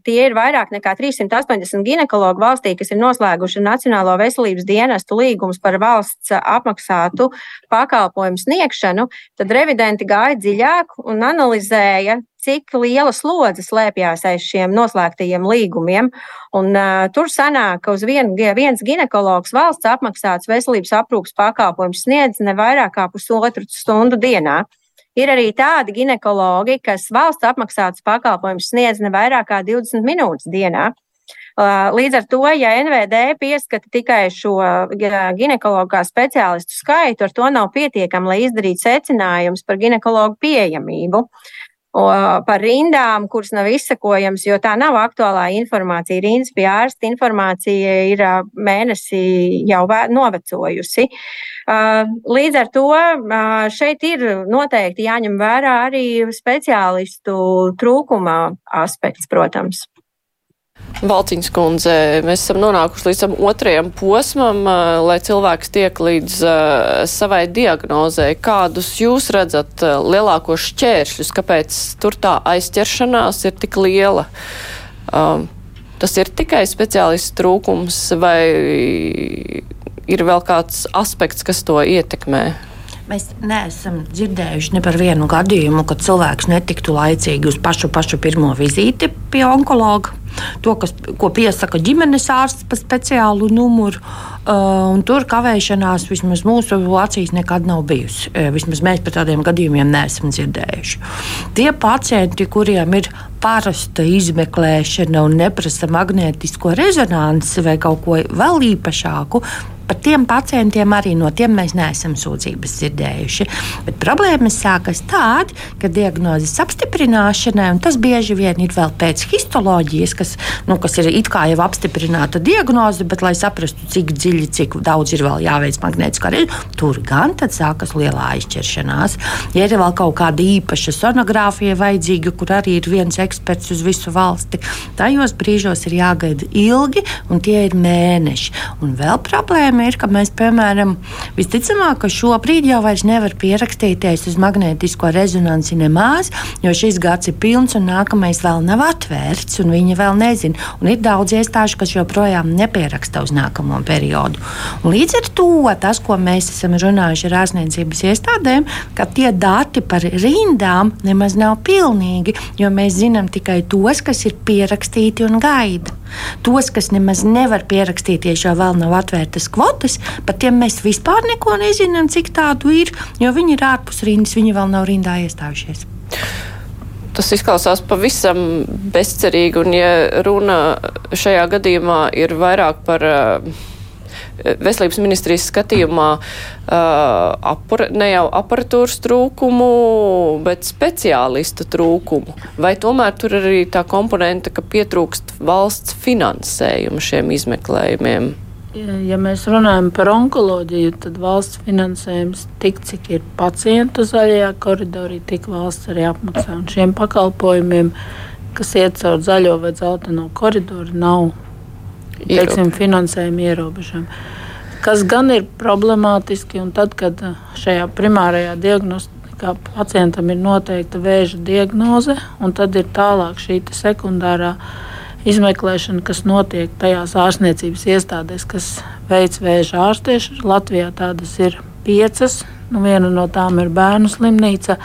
tie ir vairāk nekā 380 ginekologu valstī, kas ir noslēguši Nacionālo veselības dienestu līgumus par valsts apmaksātu pakalpojumu sniegšanu, tad revidenti gāja dziļāk un analizēja cik liela slodze slēpjas aiz šiem noslēgtajiem līgumiem. Un, uh, tur sanāk, ka uz vien, viens ginekologs valsts apmaksāts veselības aprūpas pakalpojums sniedz ne vairāk kā pusotru stundu dienā. Ir arī tādi ginekologi, kas valsts apmaksāts pakalpojums sniedz ne vairāk kā 20 minūtes dienā. Līdz ar to, ja NVD pieskata tikai šo ginekologu kā speciālistu skaitu, ar to nav pietiekami, lai izdarītu secinājumus par ginekologu pieejamību par rindām, kuras nav izsakojams, jo tā nav aktuālā informācija. Rindas pie ārsta informācija ir mēnesi jau novecojusi. Līdz ar to šeit ir noteikti jāņem vērā arī speciālistu trūkuma aspekts, protams. Valciņas kundze, mēs esam nonākuši līdz tam otrajam posmam, lai cilvēks tiek līdz savai diagnozē. Kādus jūs redzat lielākos šķēršļus, kāpēc tur tā aizķeršanās ir tik liela? Um, tas ir tikai speciālistu trūkums vai ir vēl kāds aspekts, kas to ietekmē? Mēs neesam dzirdējuši ne par vienu gadījumu, kad cilvēks netiktu laicīgi uz pašu, pašu pirmo vizīti pie onkologa. To, kas, ko piesaka ģimenes ārsts pa speciālu numuru. Uh, tur kavēšanās vismaz mūsu acīs nekad nav bijusi. Uh, vismaz mēs par tādiem gadījumiem neesam dzirdējuši. Tie pacienti, kuriem ir parasta izmeklēšana un neprasa magnētisko rezonanci vai kaut ko vēl īpašāku, par tiem pacientiem arī no tiem mēs neesam sūdzības dzirdējuši. Bet problēmas sākas tad, kad diagnozes apstiprināšanai, un tas bieži vien ir vēl pēc histoloģijas, kas, nu, kas ir it kā jau apstiprināta diagnoze, bet lai saprastu, cik dziļi, cik daudz ir vēl jāveic magnētiskā reizē, tur gan tad sākas lielā aizķeršanās. Ja ir vēl kaut kāda īpaša sonogrāfija vajadzīga, kur arī ir viens eksperts, uz visu valsti. Tajos brīžos ir jāgaida ilgi, un tie ir mēneši. Un vēl problēma ir, ka mēs, piemēram, visticamāk, ka šobrīd jau nevar pierakstīties uz magnētisko rezonanci nemaz, jo šis gads ir pilns un nākamais vēl nav atvērts, un viņi vēl nezina. Un ir daudz iestāžu, kas joprojām nepieraksta uz nākamo periodu. Un līdz ar to tas, ko mēs esam runājuši ar ārstniecības iestādēm, ka tie dati par rindām nemaz nav pilnīgi, jo mēs zinām tikai tos, kas ir pierakstīti un gaida. Tos, kas nemaz nevar pierakstīties, jo vēl nav atvērtas kvotas, par tiem mēs vispār neko nezinām, cik tādu ir, jo viņi ir ārpus rindas, viņi vēl nav rindā iestājušies. Tas izklausās pavisam bezcerīgi, un ja runa šajā gadījumā ir vairāk par uh, veselības ministrijas skatījumā uh, apar, ne jau aparatūras trūkumu, bet speciālistu trūkumu? Vai tomēr tur arī tā komponenta, ka pietrūkst valsts finansējumu šiem izmeklējumiem? Ja mēs runājam par onkoloģiju, tad valsts finansējums tik, cik ir pacientu zaļajā koridorī, tik valsts arī apmaksā. Un šiem pakalpojumiem, kas iet caur zaļo vai dzelteno koridoru, nav teiksim, finansējuma ierobežojumi. Kas gan ir problemātiski, un tad, kad šajā primārajā diagnostikā pacientam ir noteikta vēža diagnoze, un tad ir tālāk šī sekundārā diagnoze izmeklēšana, kas notiek tajās ārstniecības iestādēs, kas veic vēža ārstēšanu. Latvijā tādas ir piecas, nu, viena no tām ir bērnu slimnīca.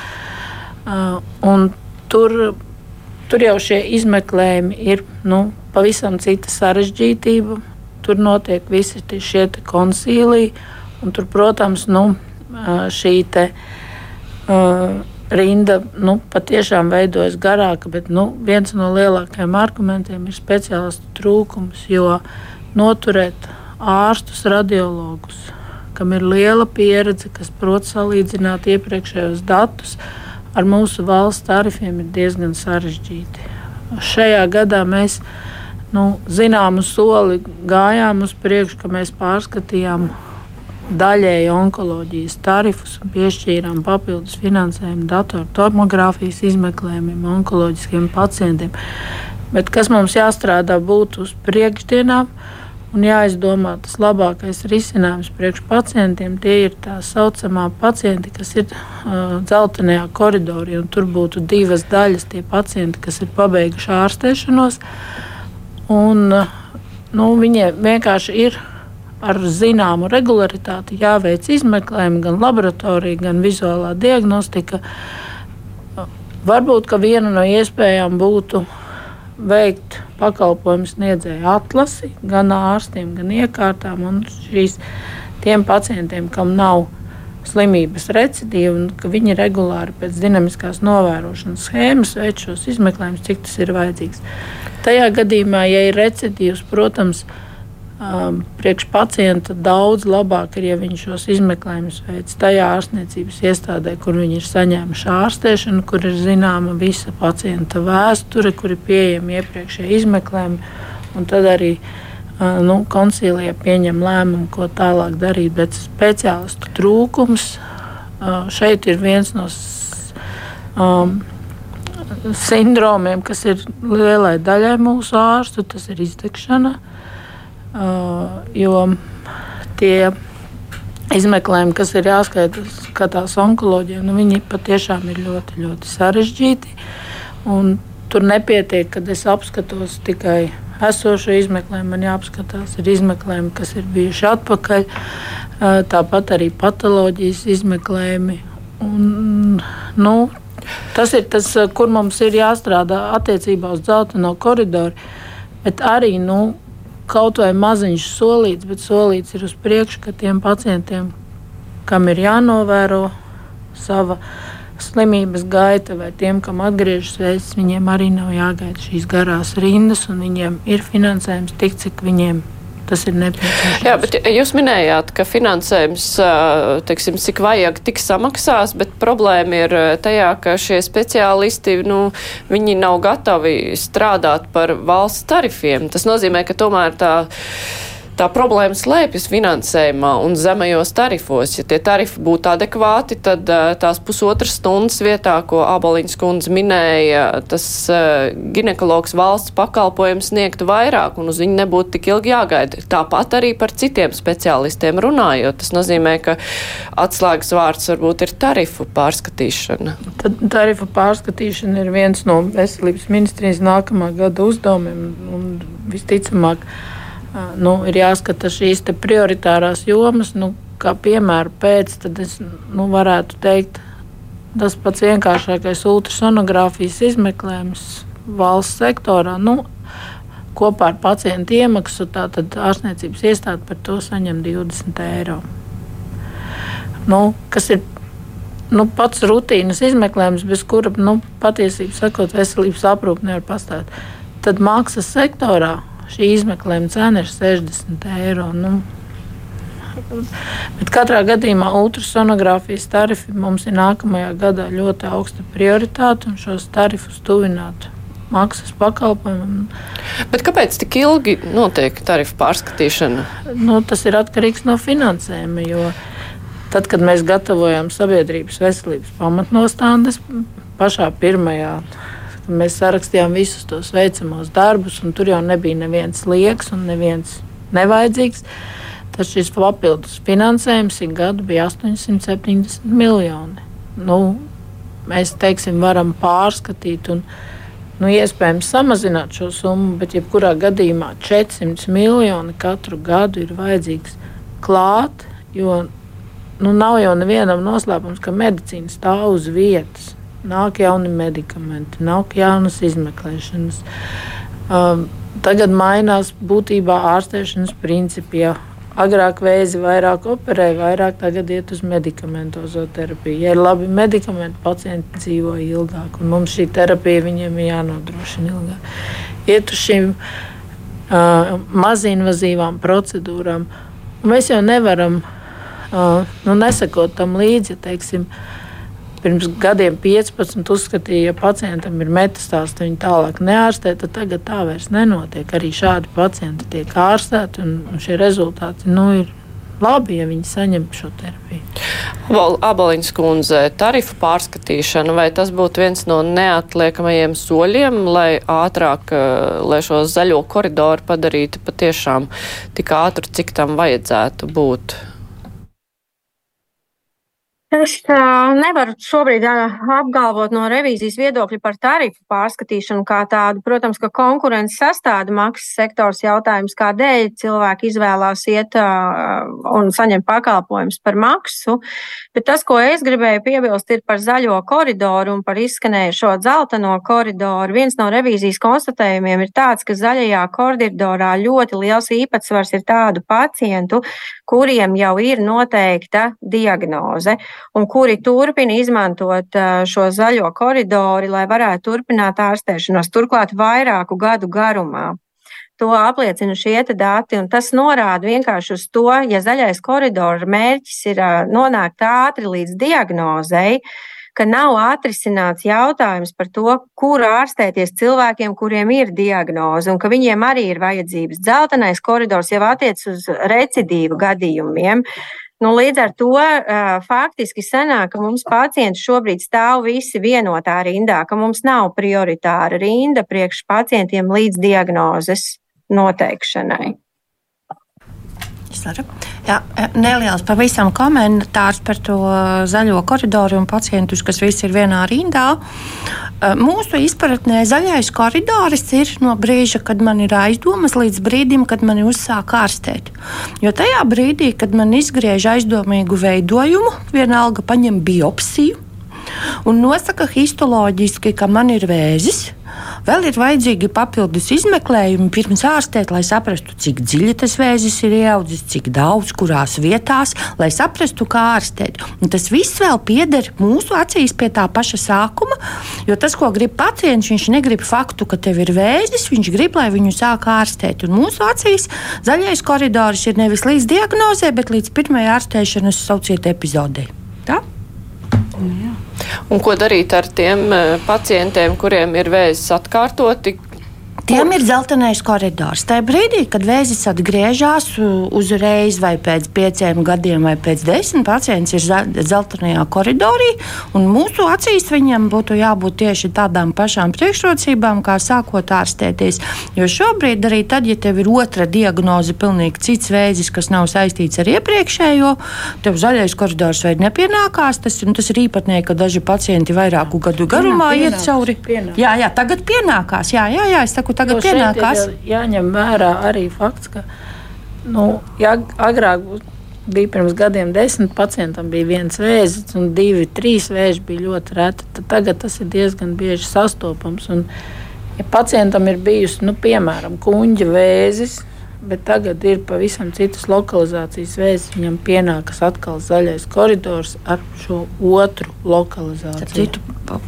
Uh, tur, tur jau šie izmeklējumi ir nu, pavisam cita sarežģītība. Tur notiek visi šie konsīliji, un tur, protams, nu, šī te, uh, rinda nu, patiešām veidojas garāka, bet nu, viens no lielākajiem argumentiem ir speciālistu trūkums, jo noturēt ārstus, radiologus, kam ir liela pieredze, kas prot salīdzināt iepriekšējos datus, ar mūsu valsts tarifiem ir diezgan sarežģīti. Šajā gadā mēs nu, zināmu soli gājām uz priekšu, ka mēs pārskatījām daļēji onkoloģijas tarifus un piešķīrām papildus finansējumu datoru tomogrāfijas izmeklējumiem onkoloģiskiem pacientiem. Bet kas mums jāstrādā būtu uz priekšdienām un jāizdomā tas labākais risinājums priekš pacientiem. Tie ir tā saucamā pacienti, kas ir uh, dzeltenajā koridorī, un tur būtu divas daļas tie pacienti, kas ir pabeiguši ārstēšanos. Un, uh, nu, viņiem vienkārši ir ar zināmu regularitāti jāveic izmeklējumi, gan laboratorija, gan vizuālā diagnostika. Varbūt viena no iespējām būtu veikt pakalpojumu sniedzēju atlasi gan ārstiem, gan iekārtām un šīs tiem pacientiem, kam nav slimības recidīva un ka viņi regulāri pēc dinamiskās novērošanas schēmas veic šos izmeklējumus, cik tas ir vajadzīgs. Tajā gadījumā, ja ir recidīvs, protams, ir um, priekš pacienta daudz labāk ir, ja viņš šos izmeklējumus veids tajā ārstniecības iestādē, kur viņi ir saņēmuši ārstēšanu, kur ir zināma visa pacienta vēsture, kur ir pieejami iepriekšējie izmeklējumi. Tad arī uh, nu, koncīlijā pieņem lēmumu, ko tālāk darīt. Bet speciālistu trūkums uh, šeit ir viens no um, sindromiem, kas ir lielai daļai mūsu ārstu. Tas ir izdegšana. Uh, jo tie izmeklējumi, kas ir jāskatās onkoloģiem, nu, viņi patiešām ir ļoti, ļoti sarežģīti. Tur nepietiek, kad es apskatos tikai esošo izmeklējumu, man jāapskatās ir izmeklējumi, kas ir bijuši atpakaļ, uh, tāpat arī patoloģijas izmeklējumi. Un, nu, tas ir tas, kur mums ir jāstrādā attiecībā uz dzelteno koridoru, bet arī nu, kaut vai maziņš solīts, bet solīts ir uz priekšu, ka tiem pacientiem, kam ir jānovēro sava slimības gaita, vai tiem, kam atgriežas vēsts, viņiem arī nav jāgaida šīs garās rindas, un viņiem ir finansējums tik, cik viņiem ir tas ir nepieciešams. Jā, bet jūs minējāt, ka finansējums, teiksim, cik vajag, tik samaksās, bet problēma ir tajā, ka šie speciālisti, nu, viņi nav gatavi strādāt par valsts tarifiem. Tas nozīmē, ka tomēr tā tā problēma slēpjas finansējumā un zemajos tarifos. Ja tie tarifi būtu adekvāti, tad uh, tās pusotras stundas vietā, ko Abaliņas kundze minēja, tas uh, ginekologs valsts pakalpojums sniegtu vairāk un uz viņu nebūtu tik ilgi jāgaida. Tāpat arī par citiem speciālistiem runājot. Tas nozīmē, ka atslēgas vārds varbūt ir tarifu pārskatīšana. Tad tarifu pārskatīšana ir viens no veselības ministrijas nākamā gada uzdevumiem un visticamāk nu, ir jāskata šīs prioritārās jomas. Nu, kā piemēra pēc, tad es nu, varētu teikt, tas pats vienkāršākais ultrasonogrāfijas izmeklējums valsts sektorā. Nu, kopā ar pacientu iemaksu, tātad ārstniecības iestāde par to saņem 20 eiro. Nu, kas ir nu, pats rutīnas izmeklējums, bez kura nu, patiesībā sakot, veselības aprūpe nevar pastāvēt. Tad mākslas sektorā šī izmeklējuma cena ir 60 eiro. Nu, Bet katrā gadījumā ultrasonogrāfijas tarifi mums ir nākamajā gadā ļoti augsta prioritāte un šos tarifus tuvināt maksas pakalpojumam. Bet kāpēc tik ilgi notiek tarifu pārskatīšana? Nu, tas ir atkarīgs no finansējuma. Tad, kad mēs gatavojam sabiedrības veselības pamatnostādes, pašā pirmajā mēs sarakstījām visus tos veicamos darbus, un tur jau nebija neviens liekas un neviens nevajadzīgs. Tad šis papildus finansējums ik gadu bija 870 miljoni. Nu, mēs teiksim, varam pārskatīt un nu, iespējams samazināt šo summu, bet jebkurā gadījumā 400 miljoni katru gadu ir vajadzīgs klāt, jo nu, nav jau nevienam noslēpums, ka medicīna stāv uz vietas. Nāk jauni medikamenti, nāk jaunas izmeklēšanas. Um, tagad mainās būtībā ārstēšanas principi. Ja agrāk vēzi vairāk operēja, vairāk tagad iet uz medikamentozo terapiju. Ja ir labi medikamenti, pacienti dzīvo ilgāk, un mums šī terapija viņiem ir jānodrošina ilgāk. Iet uz šīm uh, mazinvazīvām procedūrām. Mēs jau nevaram uh, nu, nesakot tam līdzi. Teiksim, Pirms gadiem 15 uzskatīja, ja pacientam ir metastāsts, viņi tālāk neārstē. Tad tagad tā vairs nenotiek. Arī šādi pacienti tiek ārstēti, un, šie rezultāti nu, ir labi, ja viņi saņem šo terapiju. Abaliņas kundze, tarifu pārskatīšana, vai tas būtu viens no neatliekamajiem soļiem, lai ātrāk, lai šo zaļo koridoru padarītu patiešām tik ātru, cik tam vajadzētu būt? Es uh, nevaru šobrīd uh, apgalvot no revīzijas viedokļa par tarifu pārskatīšanu kā tādu. Protams, ka konkurence sastāda maksas sektors jautājums, kādēļ cilvēki izvēlās iet uh, un saņemt pakalpojumus par maksu. Bet tas, ko es gribēju piebilst, ir par zaļo koridoru un par izskanējušo dzelteno koridoru. Viens no revīzijas konstatējumiem ir tāds, ka zaļajā koridorā ļoti liels īpatsvars ir tādu pacientu, kuriem jau ir noteikta diagnoze un kuri turpina izmantot šo zaļo koridoru, lai varētu turpināt ārstēšanos, turklāt vairāku gadu garumā. To apliecina šie dati, un tas norāda vienkārši uz to, ja zaļais koridors mērķis ir nonākt ātri līdz diagnozei, ka nav atrisināts jautājums par to, kur ārstēties cilvēkiem, kuriem ir diagnoze, un ka viņiem arī ir vajadzības. Dzeltenais koridors jau attiec uz recidīvu gadījumiem. Nu, līdz ar to uh, faktiski sanāk, ka mums pacienti šobrīd stāv visi vienotā rindā, ka mums nav prioritāra rinda priekš pacientiem līdz diagnozes noteikšanai. Jā, neliels pavisam komentārs par to zaļo koridoru un pacientus, kas visi ir vienā rindā. Mūsu izpratnē zaļais koridors ir no brīža, kad man ir aizdomas, līdz brīdim, kad man uzsāk ārstēt. Jo tajā brīdī, kad man izgriež aizdomīgu veidojumu, vienalga paņem biopsiju un nosaka histoloģiski, ka man ir vēzis Vēl ir vajadzīgi papildus izmeklējumi pirms ārstēt, lai saprastu, cik dziļi tas vēzis ir ieaudzis, cik daudz, kurās vietās, lai saprastu, kā ārstēt. Un tas viss vēl pieder mūsu acīs pie tā paša sākuma, jo tas, ko grib pacients, viņš negrib faktu, ka tev ir vēzis, viņš grib, lai viņu sāk ārstēt. Un mūsu acīs zaļais koridors ir nevis līdz diagnozē, bet līdz pirmajai ārstēšanas sauciet epizodei. Tā? Jā. Un ko darīt ar tiem eh, pacientiem, kuriem ir vēzis atkārtoti, Tiem ir dzeltenais koridors. Tajā brīdī, kad vēzis atgriežas uzreiz, vai pēc pieciem gadiem, vai pēc desmit, pacients ir dzeltenajā koridorī, un mūsu acīs viņam būtu jābūt tieši tādām pašām priekšrocībām, kā sākot ārstēties. Jo šobrīd, arī tad, ja tev ir otra diagnoze, pilnīgi cits vēzis, kas nav saistīts ar iepriekšējo, tev zaļais koridors vairs nepienākās. Tas, tas ir īpatnēji, ka daži pacienti vairāku gadu garumā iet cauri. Pienākās. Jā, jā, tagad pienākās. Jā, jā, jā, saku, tagad pienākās. Jāņem vērā arī fakts, ka nu, jā, agrāk bija pirms gadiem desmit pacientam bija viens vēzis, un divi, trīs vēži bija ļoti reti. Tad tagad tas ir diezgan bieži sastopams. Un, ja pacientam ir bijusi, nu, piemēram, kuģa vēzis, bet tagad ir pavisam citas lokalizācijas vēzis. Viņam pienākas atkal zaļais koridors ar šo otru lokalizāciju. Citu,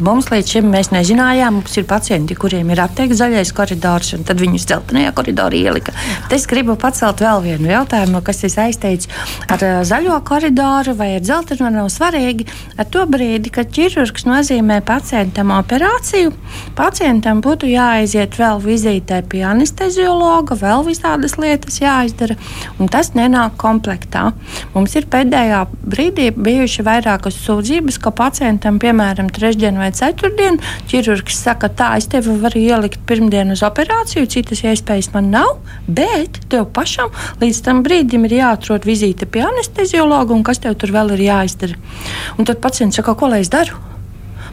mums līdz šim mēs nezinājām, mums ir pacienti, kuriem ir apteikts zaļais koridors, un tad viņus dzeltenajā koridorā ielika. Tad es gribu pacelt vēl vienu jautājumu, kas ir saistīts ar zaļo koridoru vai ar dzelteno. Nav svarīgi ar to brīdi, kad ķirurgs nozīmē pacientam operāciju. Pacientam būtu jāaiziet vēl vizītē pie anesteziologa, vēl visādas lietas jāizdara, un tas nenāk komplektā. Mums ir pēdējā brīdī bijuši vairākas sūdzības, ka pacientam, piemēram, trešdien vai ceturtdien, ķirurgs saka, tā, es tevi varu ielikt pirmdien uz operāciju, citas iespējas man nav, bet tev pašam līdz tam brīdim ir jāatrod vizīte pie anesteziologa un kas tev tur vēl ir jāizdara. Un tad pacients saka, ko lai es daru?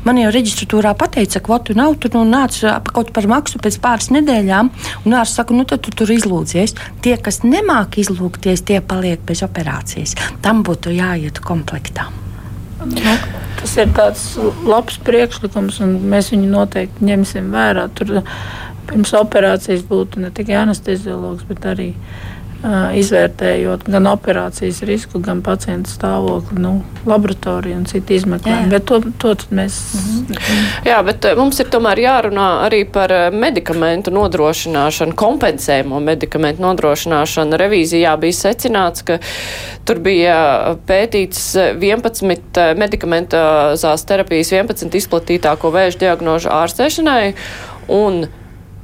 Man jau reģistratūrā pateica, ka kvotu nav, tur nu, nāca kaut par maksu pēc pāris nedēļām. Un ārsts saka, nu tad tu tur izlūdzies. Tie, kas nemāk izlūgties, tie paliek bez operācijas. Tam būtu jāiet komplektā. Nu, tas ir tāds labs priekšlikums, un mēs viņu noteikti ņemsim vērā. Tur pirms operācijas būtu ne tikai anesteziologs, bet arī izvērtējot gan operācijas risku, gan pacienta stāvokli, nu, laboratoriju un citu izmeklējumu. Bet to, to mēs. Mhm. Jā, bet mums ir tomēr jārunā arī par medikamentu nodrošināšanu, kompensējumu medikamentu nodrošināšanu. Revīzijā bija secināts, ka tur bija pētīts 11 medikamentozās terapijas 11 izplatītāko vēža diagnožu ārstēšanai un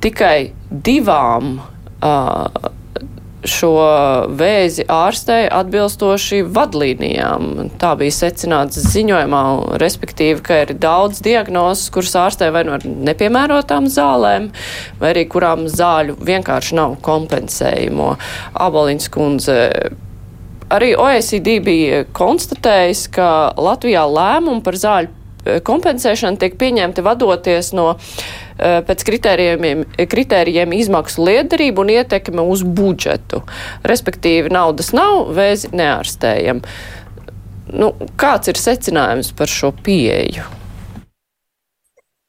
tikai divām uh, šo vēzi ārstēja atbilstoši vadlīnijām. Tā bija secināts ziņojumā, respektīvi, ka ir daudz diagnozes, kuras ārstē vai no nu nepiemērotām zālēm, vai arī kurām zāļu vienkārši nav kompensējumu. Aboliņas kundze. Arī OECD bija konstatējis, ka Latvijā lēmumi par zāļu eh, kompensēšanu tiek pieņemti vadoties no pēc kritērijiem, kritērijiem izmaksu liederību un ietekme uz budžetu. Respektīvi, naudas nav, vēzi neārstējam. Nu, kāds ir secinājums par šo pieeju?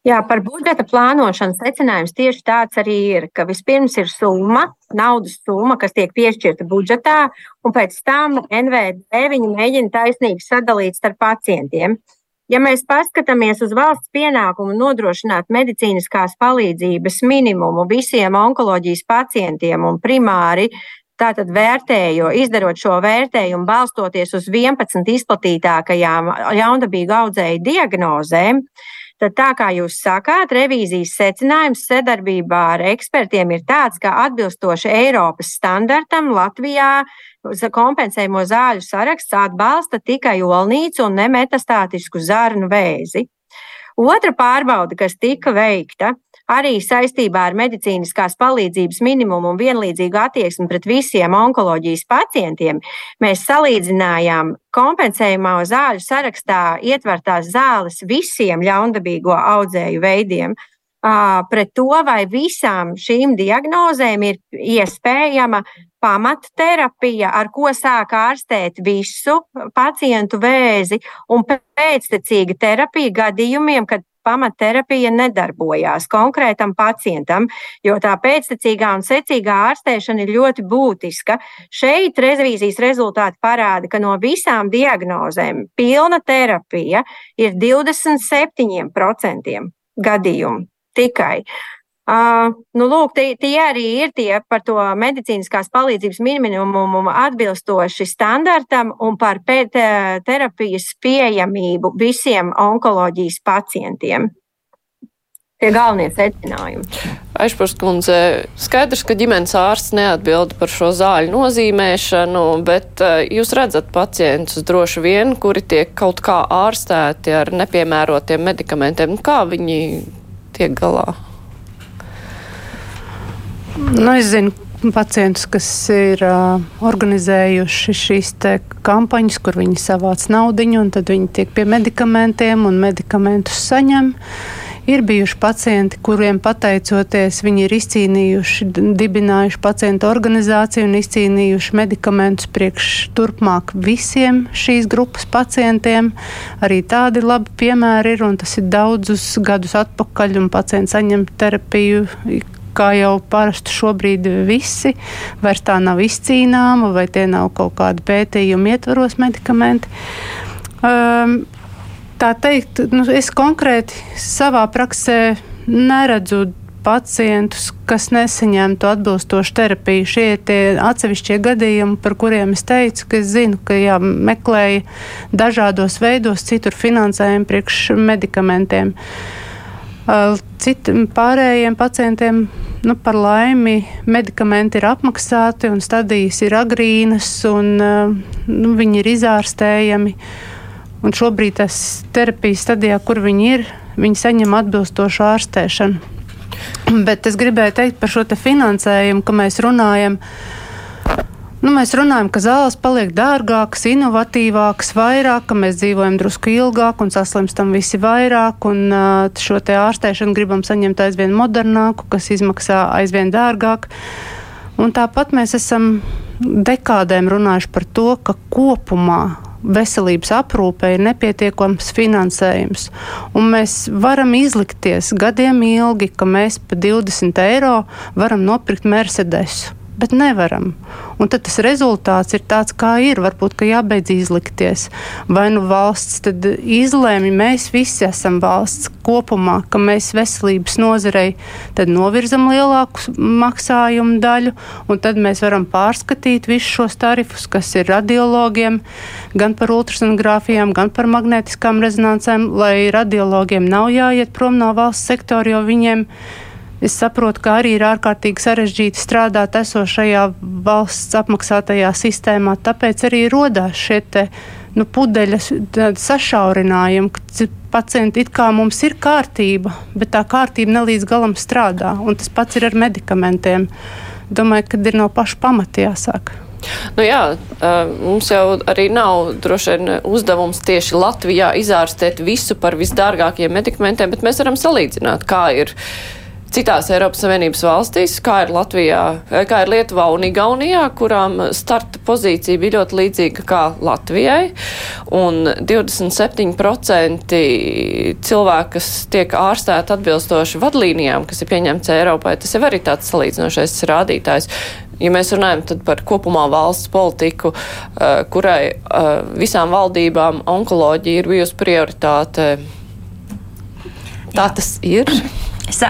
Jā, par budžeta plānošanu secinājums tieši tāds arī ir, ka vispirms ir summa, naudas summa, kas tiek piešķirta budžetā, un pēc tam NVD viņi mēģina taisnīgi sadalīt starp pacientiem. Ja mēs paskatāmies uz valsts pienākumu nodrošināt medicīniskās palīdzības minimumu visiem onkoloģijas pacientiem un primāri Tātad vērtējo, izdarot šo vērtējumu, balstoties uz 11 izplatītākajām ļaundabīgu audzēju diagnozēm, tad tā kā jūs sakāt, revīzijas secinājums sadarbībā ar ekspertiem ir tāds, ka atbilstoši Eiropas standartam Latvijā kompensējumu zāļu saraksts atbalsta tikai olnīcu un nemetastātisku zarnu vēzi. Otra pārbauda, kas tika veikta, arī saistībā ar medicīniskās palīdzības minimumu un vienlīdzīgu attieksmi pret visiem onkoloģijas pacientiem, mēs salīdzinājām kompensējumā zāļu sarakstā ietvertās zāles visiem ļaundabīgo audzēju veidiem. Pret to, vai visām šīm diagnozēm ir iespējama pamatterapija, ar ko sāk ārstēt visu pacientu vēzi, un pēctecīga terapija gadījumiem, kad pamatterapija nedarbojās konkrētam pacientam, jo tā pēctecīgā un secīgā ārstēšana ir ļoti būtiska. Šeit revīzijas rezultāti parāda, ka no visām diagnozēm pilna terapija ir 27% gadījumu tikai. Uh, nu, lūk, tie, tie arī ir tie par to medicīniskās palīdzības minimumu atbilstoši standartam un par terapijas pieejamību visiem onkoloģijas pacientiem. Tie galvenie secinājumi. Aizpārskundze, skaidrs, ka ģimenes ārsts neatbild par šo zāļu nozīmēšanu, bet uh, jūs redzat pacientus droši vien, kuri tiek kaut kā ārstēti ar nepiemērotiem medikamentiem. Kā viņi tiek galā? Nu, es zinu pacientus, kas ir uh, organizējuši šīs kampaņas, kur viņi savāc naudu, un tad viņi tiek pie medikamentiem un medikamentus saņem. Ir bijuši pacienti, kuriem pateicoties, viņi ir izcīnījuši, dibinājuši pacientu organizāciju un izcīnījuši medikamentus priekš turpmāk visiem šīs grupas pacientiem. Arī tādi labi piemēri ir, un tas ir daudzus gadus atpakaļ, un pacients saņem terapiju kā jau parasti šobrīd visi, vairs tā nav izcīnāma, vai tie nav kaut kādi pētījumi ietvaros medikamenti. Um, tā teikt, nu, es konkrēti savā praksē neredzu pacientus, kas nesaņemtu atbilstošu terapiju. Šie ir tie atsevišķie gadījumi, par kuriem es teicu, ka es zinu, ka jā, meklēja dažādos veidos citur finansējumu priekš medikamentiem. Citiem pārējiem pacientiem, nu, par laimi, medikamenti ir apmaksāti un stadijas ir agrīnas un nu, viņi ir izārstējami. Un šobrīd tas terapijas stadijā, kur viņi ir, viņi saņem atbilstošu ārstēšanu. Bet es gribēju teikt par šo te finansējumu, ka mēs runājam. Nu, mēs runājam, ka zāles paliek dārgākas, inovatīvākas, vairāk, ka mēs dzīvojam drusku ilgāk un saslimstam visi vairāk, un uh, šo ārstēšanu gribam saņemt aizvien modernāku, kas izmaksā aizvien dārgāk. Un tāpat mēs esam dekādēm runājuši par to, ka kopumā veselības aprūpē ir nepietiekams finansējums. Un mēs varam izlikties gadiem ilgi, ka mēs par 20 eiro varam nopirkt Mercedesu bet nevaram. Un tad tas rezultāts ir tāds, kā ir. Varbūt, ka jābeidz izlikties. Vai nu valsts tad izlēma, mēs visi esam valsts kopumā, ka mēs veselības nozarei novirzam lielāku maksājumu daļu, un tad mēs varam pārskatīt visus šos tarifus, kas ir radiologiem, gan par ultrasonogrāfijām, gan par magnētiskām rezonancēm, lai radiologiem nav jāiet prom no valsts sektora, jo viņiem ir Es saprotu, ka arī ir ārkārtīgi sarežģīti strādāt esošajā valsts apmaksātajā sistēmā, tāpēc arī rodās šie te, nu, pudeļas sašaurinājumi, ka pacienti it kā mums ir kārtība, bet tā kārtība ne līdz galam strādā, un tas pats ir ar medikamentiem. Domāju, ka ir no paša pamata jāsāk. Nu jā, mums jau arī nav droši vien uzdevums tieši Latvijā izārstēt visu par visdārgākiem medikamentiem, bet mēs varam salīdzināt, kā ir citās Eiropas Savienības valstīs, kā ir Latvijā, kā ir Lietuvā un Igaunijā, kurām starta pozīcija bija ļoti līdzīga kā Latvijai, un 27% cilvēku, kas tiek ārstēti atbilstoši vadlīnijām, kas ir pieņemts Eiropai, tas jau arī tāds salīdzinošais rādītājs. Ja mēs runājam par kopumā valsts politiku, uh, kurai uh, visām valdībām onkoloģija ir bijusi prioritāte, tā tas ir. Sa,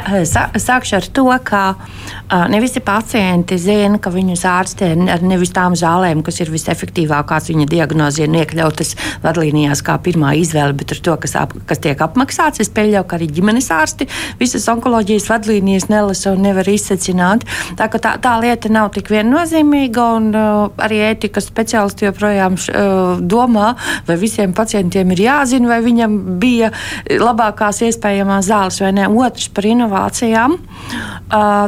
sākšu ar to, ka uh, ne visi pacienti zina, ka viņus ārstē ar nevis tām zālēm, kas ir visefektīvākās viņa diagnozē un iekļautas vadlīnijās kā pirmā izvēle, bet ar to, kas, ap, kas tiek apmaksāts. Es pieļauju, ka arī ģimenes ārsti visas onkoloģijas vadlīnijas nelasa un nevar izsacināt. Tā, tā, tā lieta nav tik viennozīmīga, un uh, arī ētikas speciālisti joprojām uh, domā, vai visiem pacientiem ir jāzina, vai viņam bija labākās iespējamās zāles vai ne. Otrs par par inovācijām.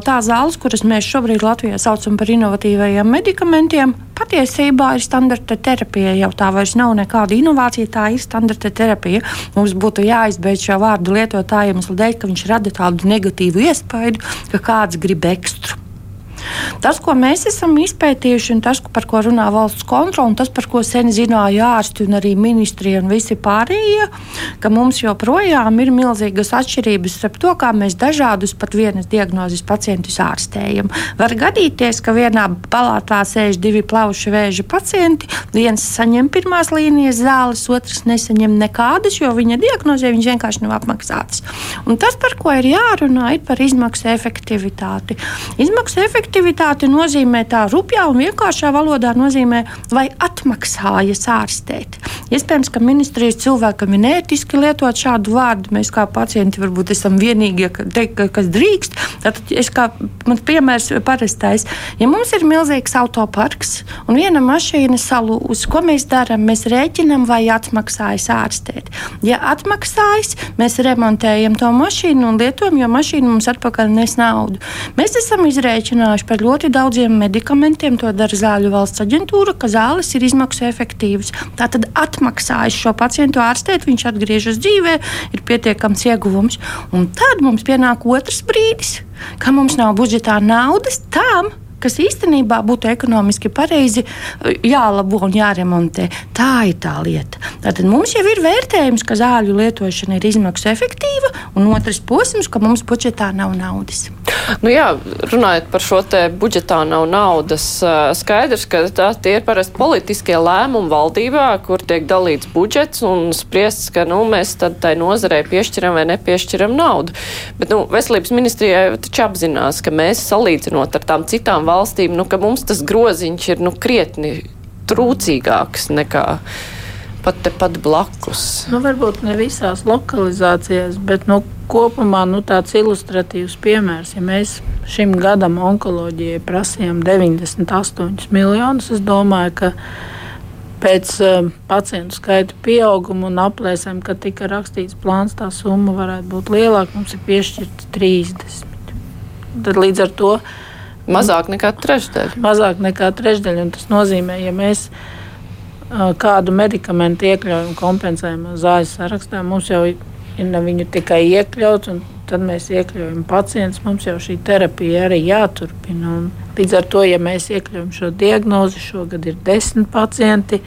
Tā zāles, kuras mēs šobrīd Latvijā saucam par inovatīvajiem medikamentiem, patiesībā ir standarta terapija. Jau tā vairs nav nekāda inovācija, tā ir standarta terapija. Mums būtu jāizbeidz šo vārdu lietotājiem, dēļ, ka viņš rada tādu negatīvu iespaidu, ka kāds grib ekstru. Tas, ko mēs esam izpētījuši, un tas, par ko runā valsts kontrole, un tas, par ko sen zināja ārsti un arī ministri un visi pārējie, ka mums joprojām ir milzīgas atšķirības starp to, kā mēs dažādus pat vienas diagnozes pacientus ārstējam. Var gadīties, ka vienā palātā sēž divi plaušu vēža pacienti, viens saņem pirmās līnijas zāles, otrs nesaņem nekādas, jo viņa diagnozē viņš vienkārši nav apmaksāts. Un tas, par ko ir jārunā, ir par izmaksu efektivitāti. Izmaksu efektivitāti efektivitāte nozīmē tā rupjā un vienkāršā valodā nozīmē, vai atmaksājas ārstēt. Iespējams, ka ministrijas cilvēkam ir neētiski lietot šādu vārdu. Mēs kā pacienti varbūt esam vienīgie, kas drīkst. Tad es kā piemērs parastais. Ja mums ir milzīgs autoparks un viena mašīna salūz, ko mēs darām? Mēs rēķinam, vai atmaksājas ārstēt. Ja atmaksājas, mēs remontējam to mašīnu un lietojam, jo mašīna mums atpakaļ nes naudu. Mēs esam izrēķinājuši par ļoti daudziem medikamentiem. To dara Zāļu valsts aģentūra, ka zāles ir izmaksu efektīvas. Tā tad atmaksājas šo pacientu ārstēt, viņš atgriežas dzīvē, ir pietiekams ieguvums. Un tad mums pienāk otrs brīdis, ka mums nav budžetā naudas tam, kas īstenībā būtu ekonomiski pareizi jālabo un jāremontē. Tā ir tā lieta. Tātad mums jau ir vērtējums, ka zāļu lietošana ir izmaksu efektīva, un otrs posms, ka mums budžetā nav naudas. Nu jā, runājot par šo te budžetā nav naudas, skaidrs, ka tā, tie ir parasti politiskie lēmumi valdībā, kur tiek dalīts budžets un spriests, ka nu, mēs tad tai nozarei piešķiram vai nepiešķiram naudu. Bet nu, veselības ministrijai taču apzinās, ka mēs salīdzinot ar tām citām valstīm, nu, ka mums tas groziņš ir nu, krietni trūcīgāks nekā pat tepat blakus. Nu, varbūt ne visās lokalizācijās, bet nu, kopumā nu, tāds ilustratīvs piemērs. Ja mēs šim gadam onkoloģijai prasījām 98 miljonus, es domāju, ka pēc uh, pacientu skaita pieauguma un aplēsēm, kad tika rakstīts plāns, tā summa varētu būt lielāka. Mums ir piešķirta 30. Tad līdz ar to mazāk nekā trešdaļa. Mazāk nekā trešdaļa. Tas nozīmē, ja mēs kādu medikamentu iekļaujam kompensējumā zāļu sarakstā, mums jau ir ne viņu tikai iekļaut, un tad mēs iekļaujam pacientus. Mums jau šī terapija arī jāturpina. Un līdz ar to, ja mēs iekļaujam šo diagnozi, šogad ir desmit pacienti,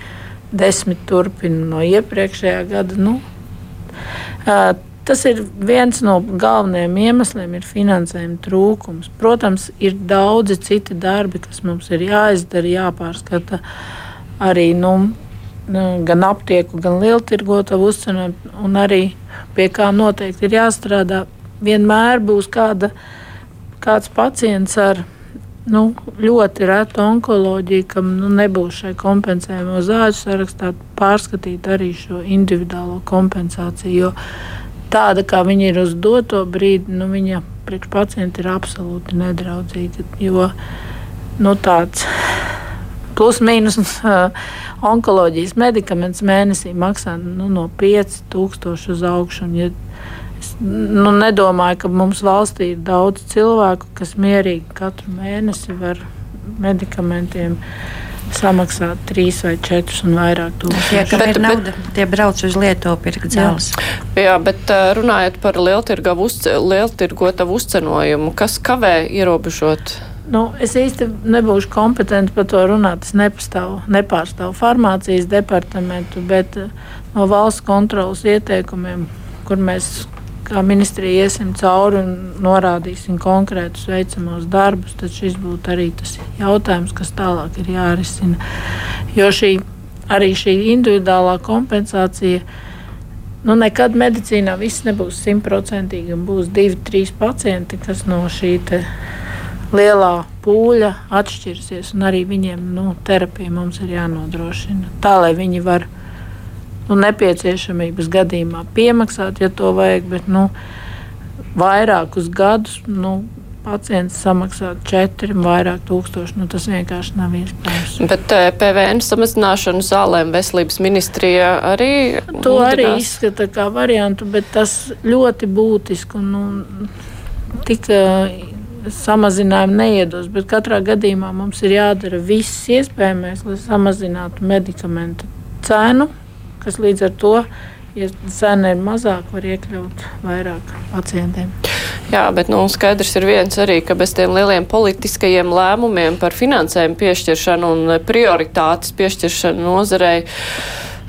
desmit turpina no iepriekšējā gada. Nu, Tas ir viens no galvenajiem iemesliem, ir finansējuma trūkums. Protams, ir daudzi citi darbi, kas mums ir jāizdara, jāpārskata. Arī nu, gan aptieku, gan lieltirgotavu uzcenojumu, un arī pie kā noteikti ir jāstrādā. Vienmēr būs kāda, kāds pacients ar nu, ļoti retu onkoloģiju, kam nu, nebūs šai kompensējamo zāļu sarakstā, pārskatīt arī šo individuālo kompensāciju. Jo tāda, kā viņa ir uz doto brīdi, nu, viņa priekš pacienta ir absolūti nedraudzīga. Jo nu, tāds plus mīnus uh, onkoloģijas medikaments mēnesī maksā nu, no 5000 uz augšu. Ja es nu, nedomāju, ka mums valstī ir daudz cilvēku, kas mierīgi katru mēnesi var medikamentiem samaksāt trīs vai četrus un vairāk tūkstošus. Ja, bet, ir nauda, bet, tie brauc uz Lietuvu pirkt zāles. Jā. jā, bet runājot par lieltirgotavu uzcenojumu, kas kavē ierobežot Nu, es īsti nebūšu kompetenti par to runāt. Es nepastāvu, nepārstāvu farmācijas departamentu, bet no valsts kontrolas ieteikumiem, kur mēs kā ministrija iesim cauri un norādīsim konkrētus veicamos darbus, tad šis būtu arī tas jautājums, kas tālāk ir jārisina. Jo šī, arī šī individuālā kompensācija. Nu, nekad medicīnā viss nebūs simtprocentīgi. Būs divi, trīs pacienti, kas no šī lielā pūļa atšķirsies, arī viņiem nu, terapija mums ir jānodrošina. Tā, lai viņi var nu, nepieciešamības gadījumā piemaksāt, ja to vajag, bet nu, vairākus gadus nu, pacients samaksā četri vairāk tūkstoši. Nu, tas vienkārši nav iespējams. Bet eh, PVN samazināšanu zālēm veselības ministrija arī. To arī izskata kā variantu, bet tas ļoti būtiski un nu, tika samazinājumu neiedos, bet katrā gadījumā mums ir jādara viss iespējamais, lai samazinātu medikamentu cenu, kas līdz ar to, ja cena ir mazāka, var iekļaut vairāk pacientiem. Jā, bet nu, skaidrs ir viens arī, ka bez tiem lieliem politiskajiem lēmumiem par finansējumu piešķiršanu un prioritātes piešķiršanu nozarei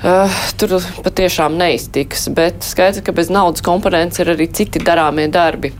Uh, tur patiešām neiztiks, bet skaidrs, ka bez naudas komponents ir arī citi darāmie darbi.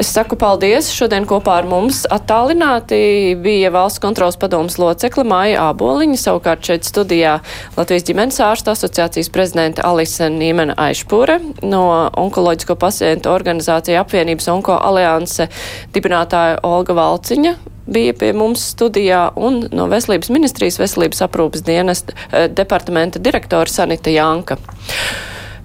Es saku paldies. Šodien kopā ar mums attālināti bija valsts kontrolas padomas locekla Māja Āboliņa, savukārt šeit studijā Latvijas ģimenes ārsta asociācijas prezidenta Alise Nīmena Aišpūre no onkoloģisko pacientu organizācija apvienības Onko alianse dibinātāja Olga Valciņa bija pie mums studijā un no Veselības ministrijas veselības aprūpas dienas eh, departamenta direktora Sanita Janka.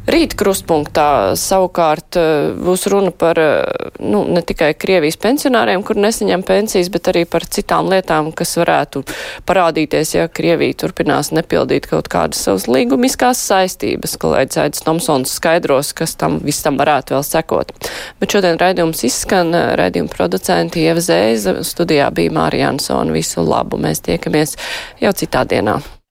Rīt krustpunktā savukārt eh, būs runa par eh, nu, ne tikai Krievijas pensionāriem, kur nesaņem pensijas, bet arī par citām lietām, kas varētu parādīties, ja Krievija turpinās nepildīt kaut kādas savas līgumiskās saistības. Kolēģis Aidis Tomsons skaidros, kas tam visam varētu vēl sekot. Bet šodien raidījums izskan, raidījuma producenti Ieva Zēza, studijā bija Mārija Ansona. Visu labu, mēs tiekamies jau citā dienā.